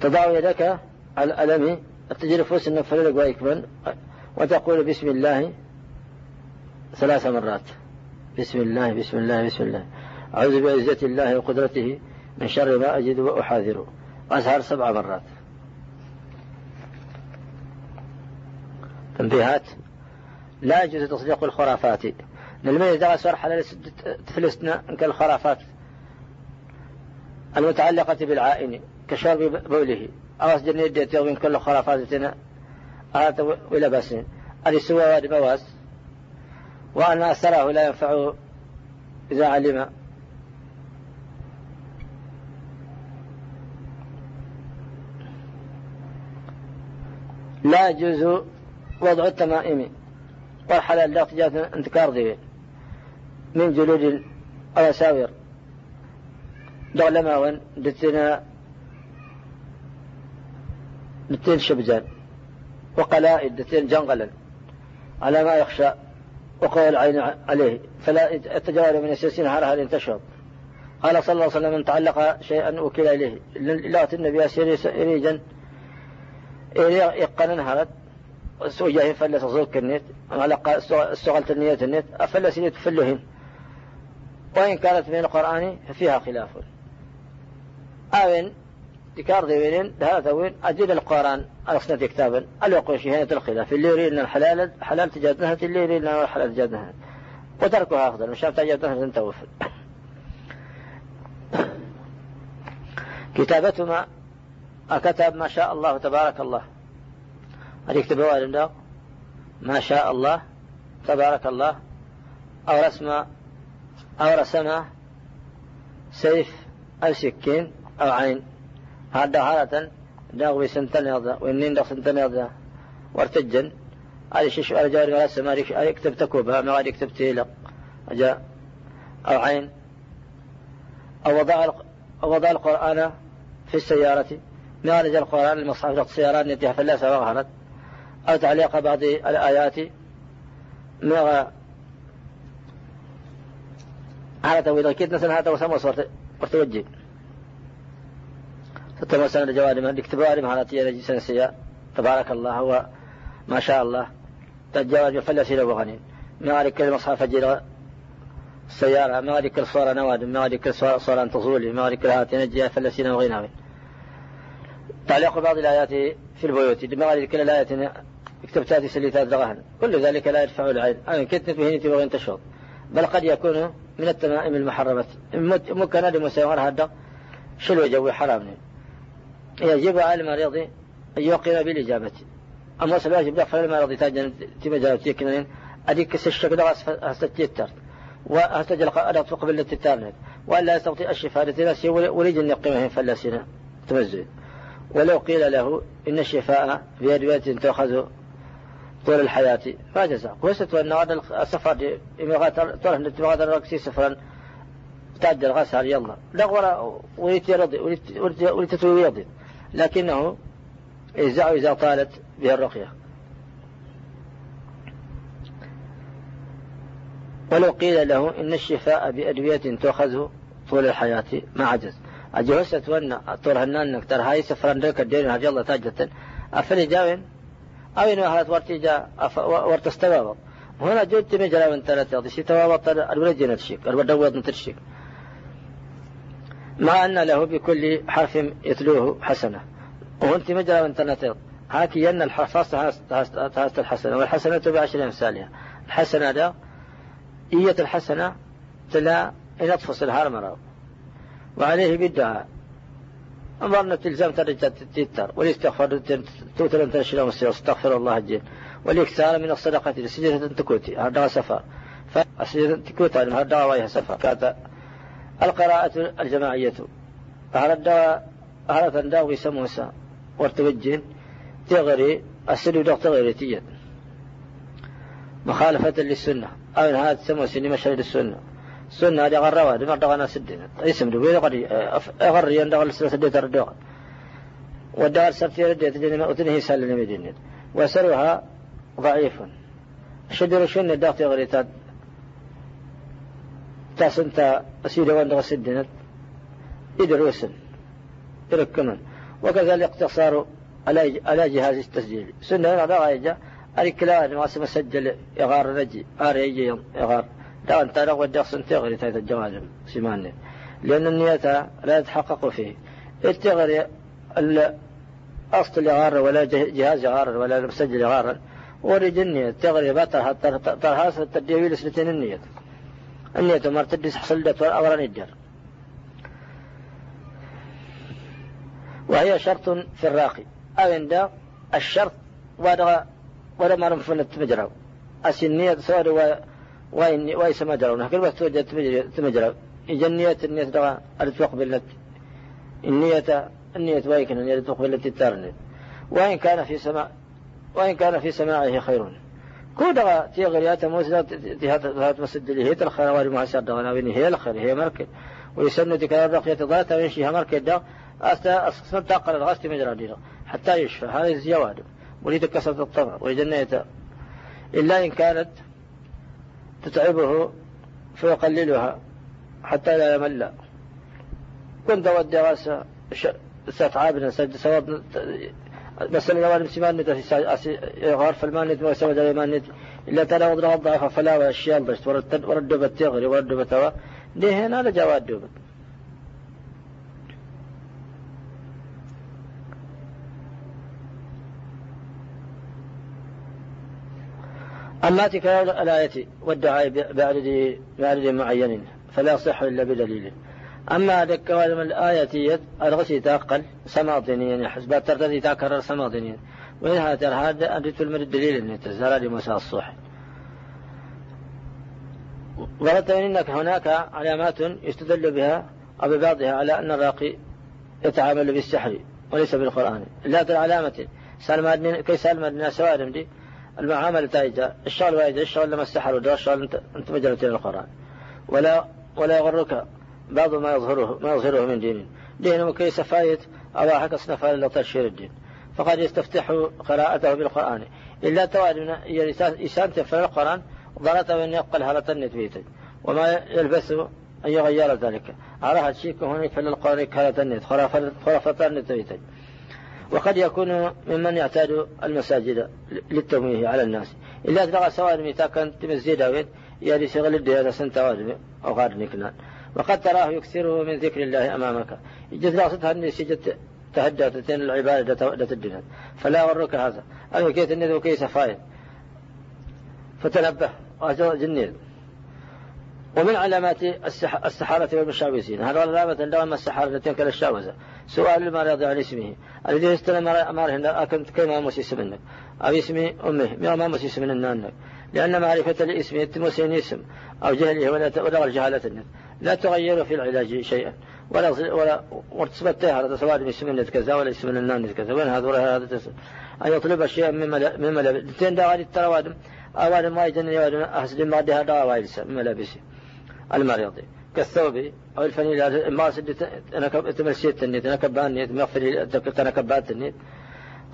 تضع يدك على الألم. تجري فللك ويكمل وتقول بسم الله. ثلاث مرات. بسم الله بسم الله بسم الله. أعوذ بعزة الله وقدرته من شر ما أجد وأحاذره أزهر سبع مرات. تنبيهات. لا يجوز تصديق الخرافات. إذا أسر حلال تفلسنا كالخرافات المتعلقة بالعائن كشرب بوله. أو أسجر نديت من كل خرافاتنا. ولا بس هذه سوى بواس. وأن أثره لا ينفعه إذا علم. لا يجوز وضع التمائم. والحلال لا تجاز انتكار ذي. من جلود الأساور. دغلما دتنا دتين شبزان وقلائد دتين جنغلا على ما يخشى. وقوى العين عليه فلا يتجاوز من السلسين لن تشرب قال صلى الله عليه وسلم من تعلق شيئا وكل إليه. لا النبي إريجا. يقنن هرد سوجاه فلس صوك النت على استغلت النية النت أفلس نيت فلهن وإن كانت من القرآن ففيها خلاف. أوين ذكر ذوين هذا وين؟ أدل القرآن أصنع كتابا. الوقوش هنا الخلاف اللي يريد الحلال حلال تجادنها اللي يريد الحلال تجادنها وتركها أفضل مش تجادنها تنتوفل كتابتما أكتب ما شاء الله تبارك الله. هل يكتبوا والده ما شاء الله تبارك الله. أو رسم أو رسم سيف أو سكين أو عين. هذا حالة داغ بسنتن يضا وإنين داغ سنتن يضا وارتجن. هذه شيش على جاري ولا سما يكتب تكوبها ما يكتب تيلق أجا أو عين. أو وضع أو وضع القرآن في السيارة. معالج القرآن المصحف السيارات نتيها فلاسة وغهرت أو تعليق بعض الآيات. مع على تويل كيد مثلا هذا وسمى صورت ورتوجه ستما سنة جواري من اكتباري مهاراتي يجي سنسيا تبارك الله هو ما شاء الله. تجاوز فلسي لو غنين ما كل مصحف جيرا السيارة ما كل صورة نواد ما كل صورة تصولي ما كل هاتي نجي فلسينا وغيناوي تعليق بعض الآيات في البيوت. ما كل الآيات كتبتات سليتات دغهن. كل ذلك لا يدفع العين. أنا كنت بهنتي وغين تشوط بل قد يكون من التمائم المحرمة. هذا مساوار هذا شلو جوي حرام يجب على المريض أن يوقن بالإجابة. أما سبب يجب دفع المريض تاجن تمجال تيكنين أديك الشك دغس هستيتر وهستجل أدق تقبل التتارنت وألا يستطيع الشفاء لتناسي وليج النقمة فلسنا تمزل ولو قيل له إن الشفاء بأدوية تأخذ طول الحياة ما جزاء. وست أن هذا السفر طول إمغات الرقسي سفرا. تعدل غسر يلا. لغورا وليت يرضي وليت يضي لكنه إذا إذا طالت به الرقية. ولو قيل له إن الشفاء بأدوية تؤخذ طول الحياة ما عجز. أجهزت وأن طول هنان نكتر هاي سفران ديك الدين هاي الله تاجة. أفلي جاوين؟ أو إنه أهلت ورتيجا ورتستوابط هنا جد مجرى من ثلاثة شي توابط الولد نتشيك الودوض نتشيك مع أن له بكل حرف يتلوه حسنة. وأنت مجرى من ثلاثة هاكي أن الحرف هاست الحسنة والحسنة بعشر أمثالها الحسنة ده إية الحسنة تلا إن أطفص الهرمرة وعليه بالدعاء. أمرنا تلزم ترجع تتر والاستغفار توتر أن تنشر واستغفر الله الجن. والإكثار من الصدقة لسجدة تكوتي. هذا سفر. فالسجدة تكوتي. هذا سفر. القراءة الجماعية. هذا هذا الدواء يسموه وارتوجه تغري السجود تغري تيجد مخالفة للسنة. أو هذا تسمى سنة مشهد السنة. سنة هذه غروا هذه مرة غنا سدنا اسم دبي غري غري يندغ السنة سدت الردوغ والدار سرتي رديت جنة وتنهي سال المدينة وسرها ضعيف. شدر شن الدغت غري تاسنتا أسيد وندغ سدنا يدروسن يركمن وكذلك اقتصار على جهاز التسجيل سنة هذا غاية الكلام ما مسجل يغار رجي آري يغار دا أنت لا ودي أصلا تغري تايت الجوانب سيماني لأن النية لا يتحقق فيه التغري الأصل يغار ولا جهاز يغار ولا مسجل يغار ورد النية تغري بطرها طرها تديوي لسنتين النية النية ما تدس حصلت والأمر نجر وهي شرط في الراقي. عند الشرط ولا ولا ما رمفنت مجرى أسنية صار وين ويس ما درونه كل بس توجد تمجرى النية النية دغا أرتوق بالنت النية النية ويكن النية تقبل التي وإن كان في سماع وإن كان في سماعه خير كودغا تيغر ياتا موسى تهات مسد اللي هي الخير ما سر دغنا وين هي الخير هي مركب. ويسن تكرار بقية ذات وينشيها مركب دا. أستا أسقسم تاقل الغاستي مجرى دينا حتى يشفى. هذه الزيواد. وليد كسرت الطبع. ويجنيت إلا إن كانت تتعبه فيقللها حتى لا يمل. كنت ودي غاسة ستعابنا سواب بس نت في غار المان نت ما سوى المان نت إلا ترى وضرها الضعف فلا والشيال بس ورد ورد بتغري ورد بتوا ده هنا لجواد دوبت أما تكرار الآية والدعاء بعدد معين فلا يصح إلا بدليل. أما ذكر من الآية الغسي تأقل سماطنيا حسبات ترتدي تكرر سماطنيا وإنها ترهاد أدت المر الدليل أن تزال لمساء الصح ورد إنك هناك علامات يستدل بها أو ببعضها على أن الراقي يتعامل بالسحر وليس بالقرآن. لا العلامة سلم كي سلم الناس سوارم دي المعاملة تايجة الشغل وايجة الشغل لما استحر ودور الشغل انت مجرد القرآن. ولا ولا يغرك بعض ما يظهره ما يظهره من دين. دينه كيس فايت حق صنفها لتشهير الدين. فقد يستفتح قراءته بالقرآن. إلا تواد من إسان تفعل القرآن ضرت أن يقل هالة النت وما يلبث أن يغير ذلك. على هالشيء هنا فل القرآن كهالة النت خرافة النت بيتي وقد يكون ممن يعتاد المساجد للتمويه على الناس. إلا تلقى سواد ميتاكا تمزي داوين يلي شغل الديانة سنتواد أو غار نكنان. وقد تراه يكثره من ذكر الله أمامك. جد لاصتها أني سجدت تهدى تتين العبادة لتدنا فلا ورك هذا. أنا كيت النذ وكيس فايد فتنبه. جنين ومن علامات السحارة والمشاوسين. هذا علامة دوام السحارة التي كالشاوزة سؤال المريض عن اسمه. الذي يستلم أماره أكنت كما مسيس منك. أو اسم أمه. ما مسيس من النانك لأن معرفة الاسم يتمسين اسم. أو جهله ولا ولا الجهالة لا تغير في العلاج شيئا. ولا ولا وتثبت هذا سواء اسم كذا ولا اسم النان كذا. وين هذا ولا هذا أن يطلب شيئا مما مما لبس تين داغالي الترواد أوان ما يجن أحسن ما دها داغالي مما لبسي المريض. كالثوب أو الفنيل ما أنا تمسيت النيت أنا كبان نيت مغفر أنا كبات النيت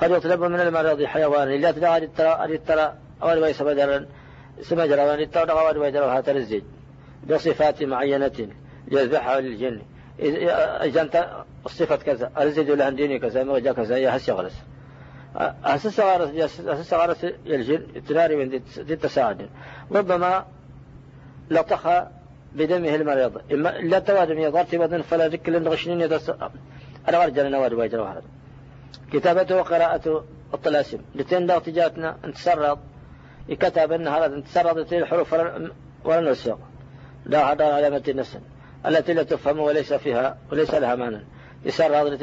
قد يطلب من المريض حيوان. لا تدعى الترى الترى أول ما يسبدر سمجر وان الترى أول ما يدرها ترزج بصفات معينة يذبحها للجن. إذا أنت صفة كذا أرزد له ديني كذا ما جا كذا يا هسي غرس. أساس غرس أساس غرس يلجن تناري من دي تساعد ربما لطخ بدمه المريض. إما لا توادم يضرت بدن فلا ذكر لنغشنين يدس أنا أرجل نواد ويجر هذا. كتابته وقراءة الطلاسم. لتين داغ تجاتنا انتسرد يكتب أن هذا انتسرد الحروف ولا نسق لا هذا علامة النسل التي لا تفهم وليس فيها وليس لها معنى. يسار هذا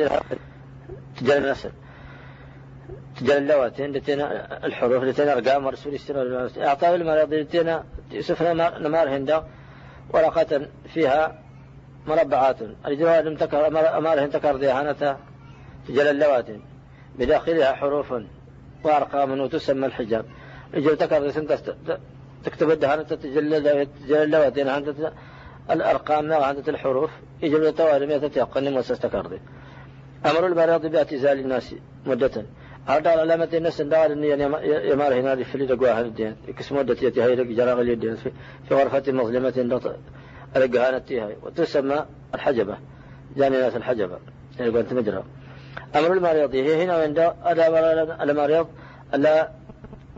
تجل النسل تجل اللواتين لتينا الحروف لتينا أرقام ورسول السنة أعطاه المريض لتينا يوسف نمار هندا. ورقة فيها مربعات. الجواد امتكر أماره انتكر ديهانة. تجل اللواتين بداخلها حروف وأرقام وتسمى الحجاب. يجب تكر تكتب الدهانة تجل اللواتين الأرقام ما عندة الحروف يجب التوالي ما تتيقن وستستكرد أمر المريض باعتزال الناس مدة. هذا علامة الناس دار أن يمار هنا في اللي تقوى الدين. كس مدة يتي هاي جراغ اليدين في غرفة مظلمة القهانة هاي. وتسمى الحجبة جاني ناس الحجبة. يعني قلت مجرى. أمر المريض هي هنا عند المريض ألا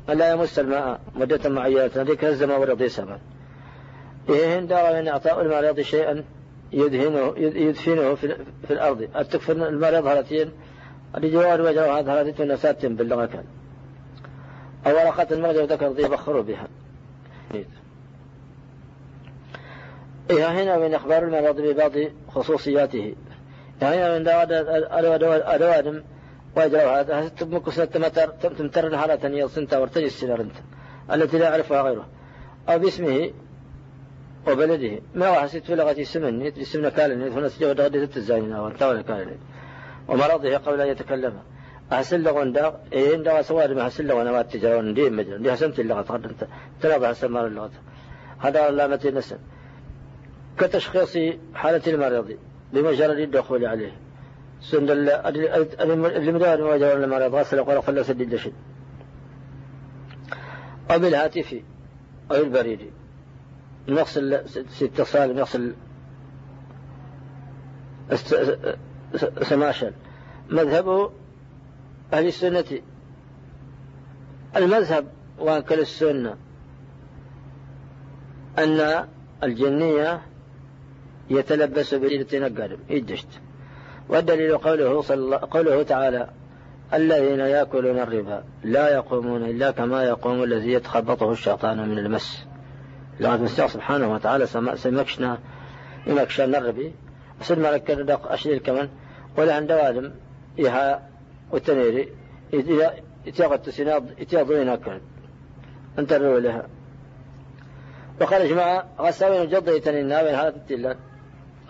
ألا يمس الماء مدة معينة ذيك الزمان ورضي سبب إيه دار من إعطاء المريض شيئا يدهنه يدفنه في, في الأرض. التكفن المريض هالتين الجوار وجهه هذا هالتين نسات باللغة كان أو ورقة المرض ذكر ذي بخروا بها. إيه هنا من إخبار المرض ببعض خصوصياته. يعني من دواد أدوادم ويجروا هذا تبمك ستمتر تمتر حالة يصنت ورتجي السنة التي لا يعرفها غيره أو باسمه وبلده. ما وحسيت في لغة السمن اسم كالن هنا سجوا دغدي أو انتوى كالن. ومرضه قبل أن يتكلم. أحسن لغون دا إيه دا سواد ما أحسن لغون ما تجرون دي مجرون دي حسنت اللغة قد تلقى حسن مال اللغة هذا علامة النسل كتشخيص حالة المريض بمجرد الدخول عليه. سند المدار مواجهة المريض غسل وقال خلى سد الدشد أو بالهاتف أو البريد. يغسل اتصال يغسل سماشا مذهب أهل السنة. المذهب وأكل السنة. أن الجنية يتلبس بريدة نقارب يدشت والدليل قوله, صلى قوله تعالى الذين يأكلون الربا لا يقومون إلا كما يقوم الذي يتخبطه الشيطان من المس. لغاية مستوى سبحانه وتعالى سمكشنا يمكشنا نربي أسد ما ركر دق أشيل كمان. ولا عند وادم إيها والتنيري. إذا يتيغط تسيناد يتيغضين أكل. أنت لها. وقال جماعة غساوين جد يتنينا بين هذا التلال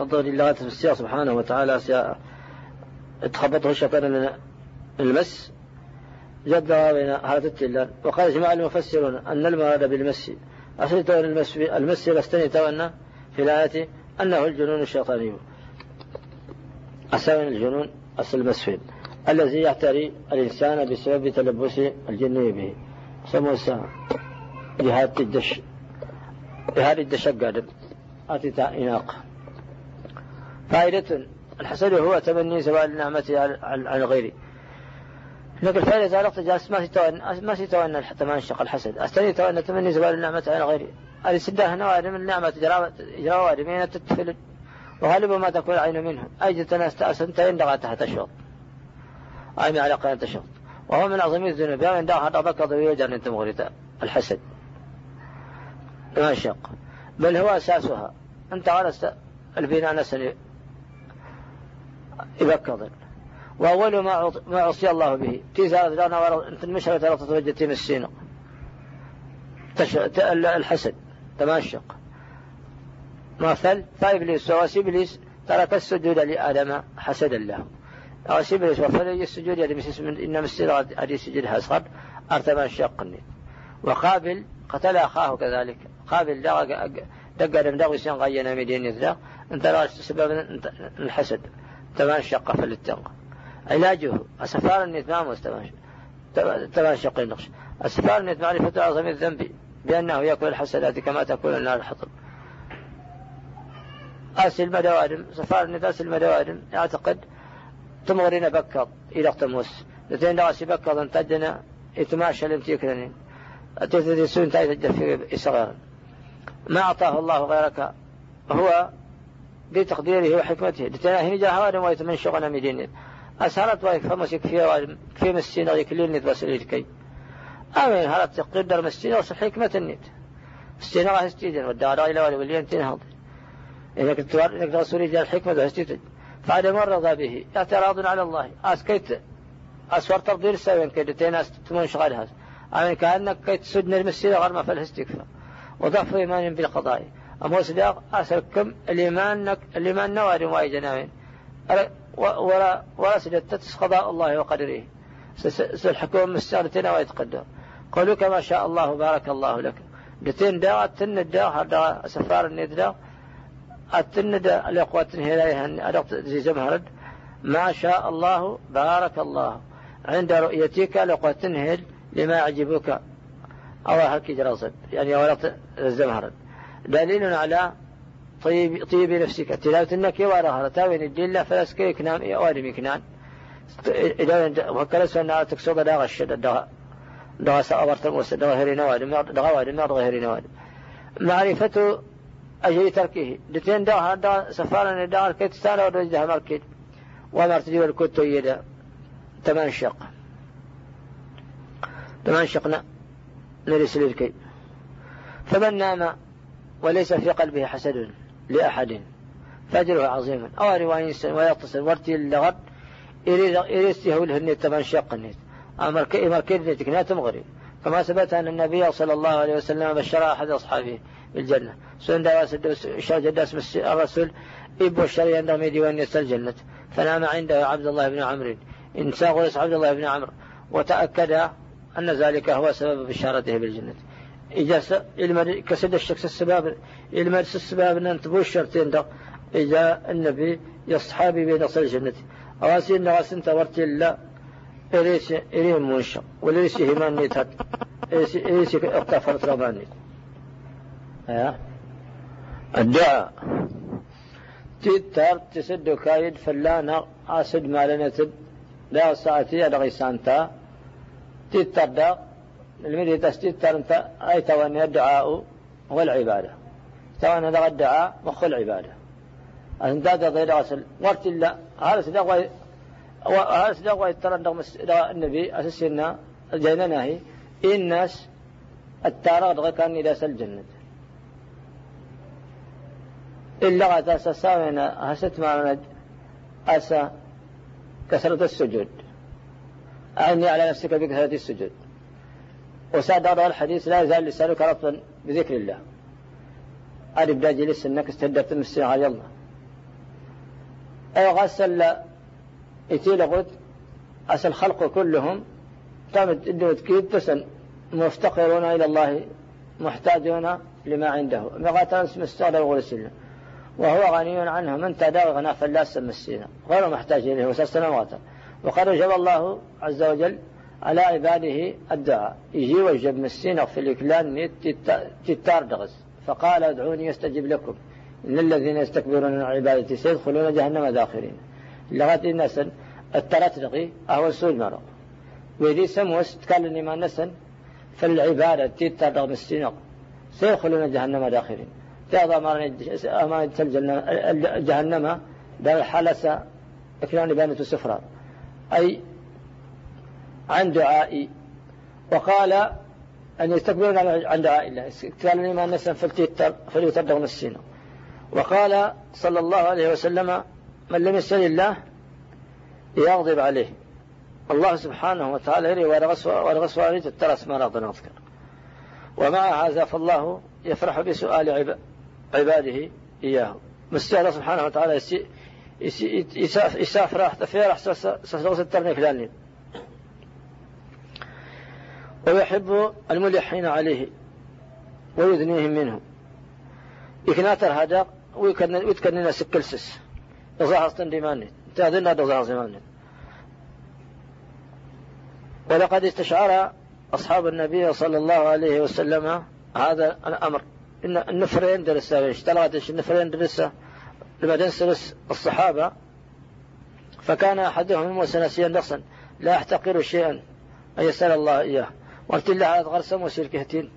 الظهر الله في سبحانه وتعالى تخبطه الشيطان المس. جد بين هذا التلال وقال جماعة المفسرون أن المراد بالمس أصل المس المس لستني تونا في الآية أنه الجنون الشيطاني. أساوين الجنون أصل المسفل الذي يعتري الإنسان بسبب تلبس الجن به. سموسى جهاد الدش جهاد الدش قادم. أتتا إناق. فائدة الحسد هو تمني زوال النعمة عن غيره لكن الفائدة إذا جالس ما تتوان ما تتوان حتى ما انشق الحسد. أستني توان تمني زوال النعمة عن سدة نوادم من النعمة إجراء وادمين تتفل وغالبا ما تكون العين منه. أجد ناس تأسنتين دغا تحت الشوط. أي على قناة الشوط. وهو من أعظم الذنوب. يا من داها ربك ضوية أنت مغرتا الحسد. ما شق بل هو أساسها. أنت على البناء نسل يبكض وأول ما ما عصي الله به تيزا لنا أنت المشهد ترى تتوجه تيم السينق الحسد تماشق مثل فإبليس وواس إبليس ترك السجود لآدم حسدا له واس إبليس وفل السجود يعني من إن مسجد هذه سجود أصغر أرتما شقني وقابل قتل أخاه كذلك قابل دق دم دغ سين غينا مدين ذا انت سبب الحسد تمان شق فللتنق علاجه أسفار النيت ما مستمان تمان شق النقش أسفار النيت معرفة أعظم الذنب بأنه يأكل الحسنات كما تأكل النار الحطب. أسل مدوادم سفار النيت أسل مدوادم يعتقد تمغرين بكر إلى اقتموس لتين رأسي بكر انتجنا يتماشى لمتيكرنين تثدي سون تايت في صغيرا ما أعطاه الله غيرك هو بتقديره وحكمته. لتناهي جاء هوادم ويتمن شغنا مدين أسهرت وايك فمسك في في مسين يكلين نت بس كي. أمين هرت تقدر مسين وصل حكمة النت مسين الله استيدن والدار إلى ولي وليان تنهض إنك توار إنك رسول جاء الحكمة استيدن فعد رضى به. اعتراض على الله. أسكيت أسوار تقدير سوين كي أس تمن شغال هذا أمين كأنك كي تسدن المسين غير ما فالاستكفاء وضعف إيمان بالقضاء. أما صداق أسركم الإيمان نك الإيمان نوار واي جناوين ولا ولا سجدت قضاء الله وقدره. سالحكوم مستغرتنا ويتقدم قولوا كما شاء الله بارك الله لك. دتين دا تن دا دا سفار الند دا التن دا الأقوات هلايها زي زمهرد ما شاء الله بارك الله. عند رؤيتك لقوات هل لما يعجبك. أو هكي جرصد يعني ورط الزمهرد. دليل على طيب طيب نفسك. تلاوة النك وراها. تاوين الدلة فلسكي كنان وادم كنان إذا وكلا سنة تكسوغ داغ الشد داغ داغ سأبرت موسى داغ هري نوادم داغ وادم داغ هري نوادم معرفة أجل تركه. دتين داغ داغ سفارا داغ الكيت ستانا ودوجدها مركد ومرتدي والكتو يدا. تمان شق تمان شقنا نرسل الكي فمن نام وليس في قلبه حسد لأحد. فأجره عظيما أو رواية ويتصل ورتي اللغط إريسته الهنية تبان شق النيت أمر كي أمر كي تكنات مغري كما ثبت أن النبي صلى الله عليه وسلم بشر أحد أصحابه بالجنة. سن دواس شاجد اسم الرسول إبو الشري عندهم ديوان يسال الجنة. فنام عنده عبد الله بن عمرو. إن ساغلس عبد الله بن عمرو. وتأكد أن ذلك هو سبب بشارته بالجنة. إجا المر كسد الشخص السباب المرس السباب أن تبو الشرطين ده إجا النبي يصحابي بين أصل الجنة. أواسي النغاس أنت ورتي الله إليس إليهم منشا وليس همان نيتات. إليس إليس أقتفرت رباني. يا الدعاء. تيتار تسد كايد فلانا أسد مالنا تد. لا ساعتي أدغي سانتا تيتار المدي تسديد ترنت أي تواني الدعاء والعبادة. تواني هذا الدعاء مخ العبادة. أنت غير غسل ورت الله هذا سدق هذا سدق ترى النبي أسسنا جينا ناهي. الناس التارغ كان إلى الجنة. إلا غات أسا هست ما أسا كثرة السجود. أعني على نفسك بكثرة السجود. وساد هذا الحديث لا يزال لسانك رطبا بذكر الله. هذه بدا جلس إنك استهدفت من على الله. اي غسل يتيل غد أس الخلق كلهم تامد إدو تكيد تسن مفتقرون إلى الله محتاجون لما عنده. مغاتا مستغل الغرسل وهو غني عنه من تداوي غنى فلاس مسكينا غير محتاج إليه أمواتا وقد وجب الله عز وجل على عباده الدعاء. يجي وجب مسكين في الإكلان تتار دغز فقال ادعوني يستجب لكم. إن الذين يستكبرون عن عبادتي سيدخلون جهنم داخرين. لغاية الناس الترترقي أهو سوء المرض ويدي سموس. تكلم ما نسن. في العبادة تتر مسكين سيدخلون جهنم داخرين. تعظى أمانة جهنم. دار الحلسة إكلان بانة سفرة أي عن دعائي وقال أن يستكبرون عن دعاء الله كان ما نسا فليتردغ نسينا وقال صلى الله عليه وسلم من لم يسأل الله يغضب عليه الله سبحانه وتعالى يري ورغس والد الترس ما رضى نذكر ومع هذا فالله يفرح بسؤال عباده إياه مستعد سبحانه وتعالى يسافر راح تفير راح لاني ويحب الملحين عليه ويذنيهم منهم يكناتر هذا ويتكننا سكلسس. يظهر ديماني تأذن هذا ظهر زماني ولقد استشعر أصحاب النبي صلى الله عليه وسلم هذا الأمر. إن النفرين درسة اشتغلت النفرين درسة لما درس الصحابة. فكان أحدهم وسنسيا نصا لا يحتقر شيئا. أن يسأل الله إياه. وقت الله على غرسم وسير كهتين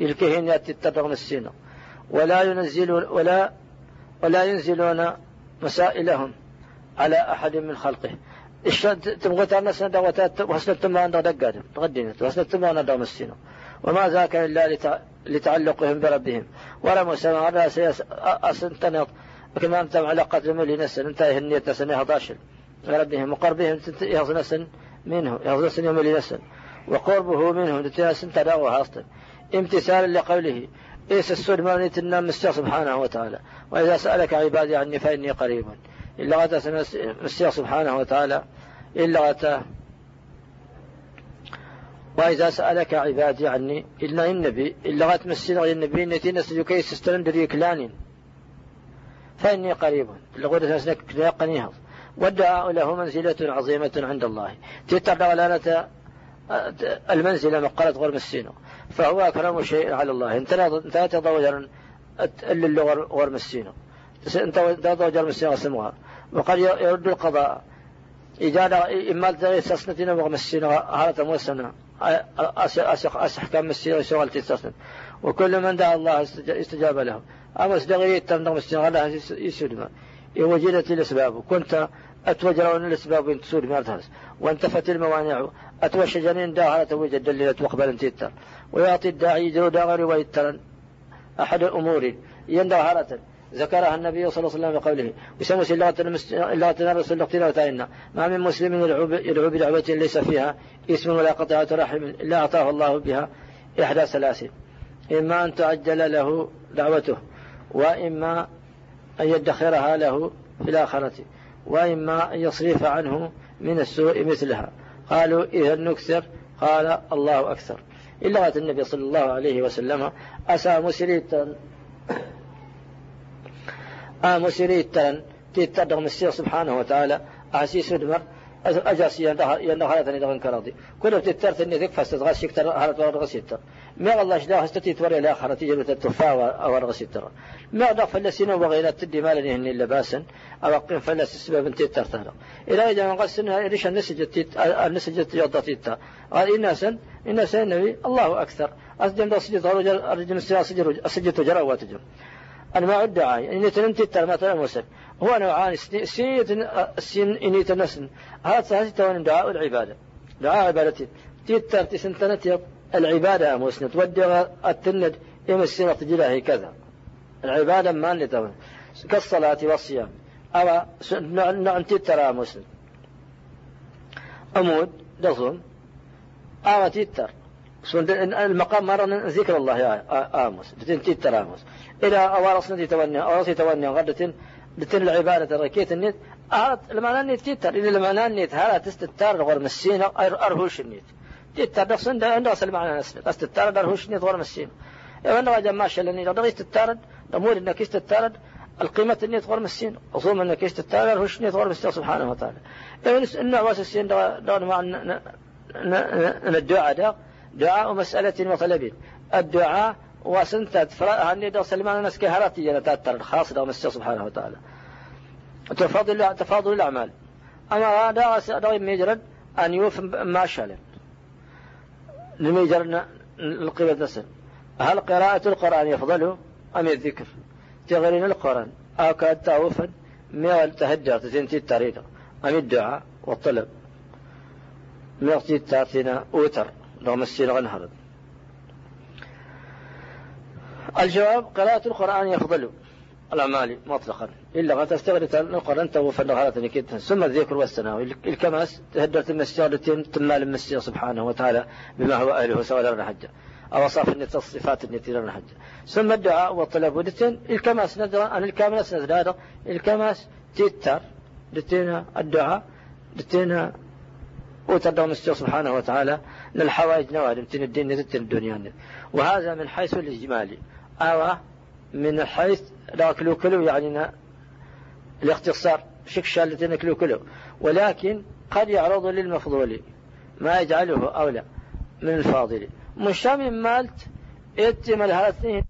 الكهين يأتي التبغ السينة ولا ينزلون ولا ولا ينزلون مسائلهم على أحد من خلقه. تبغى تعمل سنة وتات وحسن تما عند دقادم تغدينا وحسن تما عند مسينا وما ذاك إلا لتعلقهم بربهم. ولا مسلم على سياس أسنتنط كما أنت على قدر ملي نسن انتهي النية سنة 11 ربهم وقربهم يهض نسن منه يهض نسن يوم نسن وقربه منهم لتناسن تداوها أصلا امتثالا لقوله إيس السود مبنية النام مستيق سبحانه وتعالى. وإذا سألك عبادي عني فإني قريب. إلا غتا مستيق سبحانه وتعالى. إلا غتا وإذا سألك عبادي عني إلا النبي إلا غت مسينا النبي التي نسجو كيس استلندري كلانين فإني قريب. لغة نسلك قنيهض والدعاء له منزلة عظيمة عند الله. تتبع لنا المنزلة مقالة غير مسينه فهو أكرم شيء على الله. انت تضوجر اللي غير مسينه انت تضوجر مسينه سموها وقد يرد القضاء. إذا إما تغير سسنتنا وغمسينه هذا موسنا أحكام مسينه شغل تسسنت وكل من دعا الله استجاب له. أما استغيث تمنغ مسينه الله يسلم. وجدت الأسباب. كنت أتوجرون الأسباب تسود مارتهاس وانتفت الموانع أتوش جنين داهرة توجد دليلة وقبل تيتر ويعطي الداعي جو داغر ويترن أحد الأمور يندهرة ذكرها النبي صلى الله عليه وسلم بقوله وسمس إلا تنرس وتعينا ما من مسلم يدعو بدعوة ليس فيها اسم ولا قطعة رحم إلا أعطاه الله بها إحدى ثلاث إما أن تعجل له دعوته وإما أن يدخرها له في الآخرة. وإما أن يصرف عنه من السوء مثلها. قالوا إذا نكثر قال الله أكثر. إلا النبي صلى الله عليه وسلم أسى مسريتا آ مسريتا تتدغ مسير سبحانه وتعالى. أعسيس دمر أجاس يندخلتني دغن كراضي كل تترت إني ذك فاستغاش يكتر هارت ورغ ستر ما الله شدا هستتي توري الآخرة جبت التفا ورغ ستر ما دا فلسين وغيرا تدي مالا يهني لباسا أو قيم فلس السبب انت ترتهر إلى إذا ما قصنا إيش النسجة النسجة يضطيتا قال إناسا إناسا النبي الله أكثر. أسجم دا سجد الرجل السجد جرى وتجر أنواع الدعاء إن تنمت ترى ما ترى هو نوعان السن إني تنسن. هذا سهل دعاء العبادة. دعاء عبادة تيتر تسنتنت العبادة مسند ودي التند يوم السنة تجلاه كذا. العبادة ما اللي كالصلاة والصيام. أو نوع تيتر مسند أمود دصون أو تيتر. المقام مرة ذكر الله يا آموس. تيتر آموس إلى أوارصنا تتوني أوارص تتوني غدة بتن العبادة ركيت النت أهلت لما نيت تيتر إلى لما نيت هلا تستتار غير مسينا أرهوش النيت. تيتر نقصن ده نقص المعنى نسل تستتار أرهوش النيت غير مسينا إذا جماعة شلني لو دغيت تتارد نمور إنك استتارد القيمة اللي تغور مسين. أصوم أنك إيش تتاغر هوش تغور مسين. سبحانه وتعالى. إيه النوع واس السين دون مع الدعاء دعاء مسألة وطلب. الدعاء وسنت هني دو سلمان الناس كهراتي أنا تأثر. خاص دو مسين سبحانه وتعالى. تفاضل تفاضل الأعمال. أما هذا دو يجرد أن يوف ما شاء لم يجرد القيمة نسل. هل قراءة القرآن يفضل؟ أم الذكر؟ تغرين القرآن. أو كاد تعوفا ميال تهجر تنتي التاريخ أم الدعاء والطلب؟ ميغتي التارثين أوتر رغم السين غنهرد الجواب قراءة القرآن يفضل الأعمال مطلقا. إلا ما تستغرق القرآن توفى النهارة كده ثم الذكر والثناء. الكماس تهدرت المسجد تمال المسجد سبحانه وتعالى بما هو أهله سواء لنا حجة أو صاف الصفات التي لنا حجة ثم الدعاء والطلب ودتين الكماس ندر أن الكامل ندر الكماس تيتر. دتينا الدعاء. دتينا وتدعو مسجد سبحانه وتعالى. للحوائج نوادم. تن الدين الدنيا. وهذا من حيث الإجمالي. أو من حيث لا كلو كلو يعني الاختصار شكشة التي كلو كلو ولكن قد يعرض للمفضول ما يجعله أولى من الفاضل. مش من مالت اتم الهاثين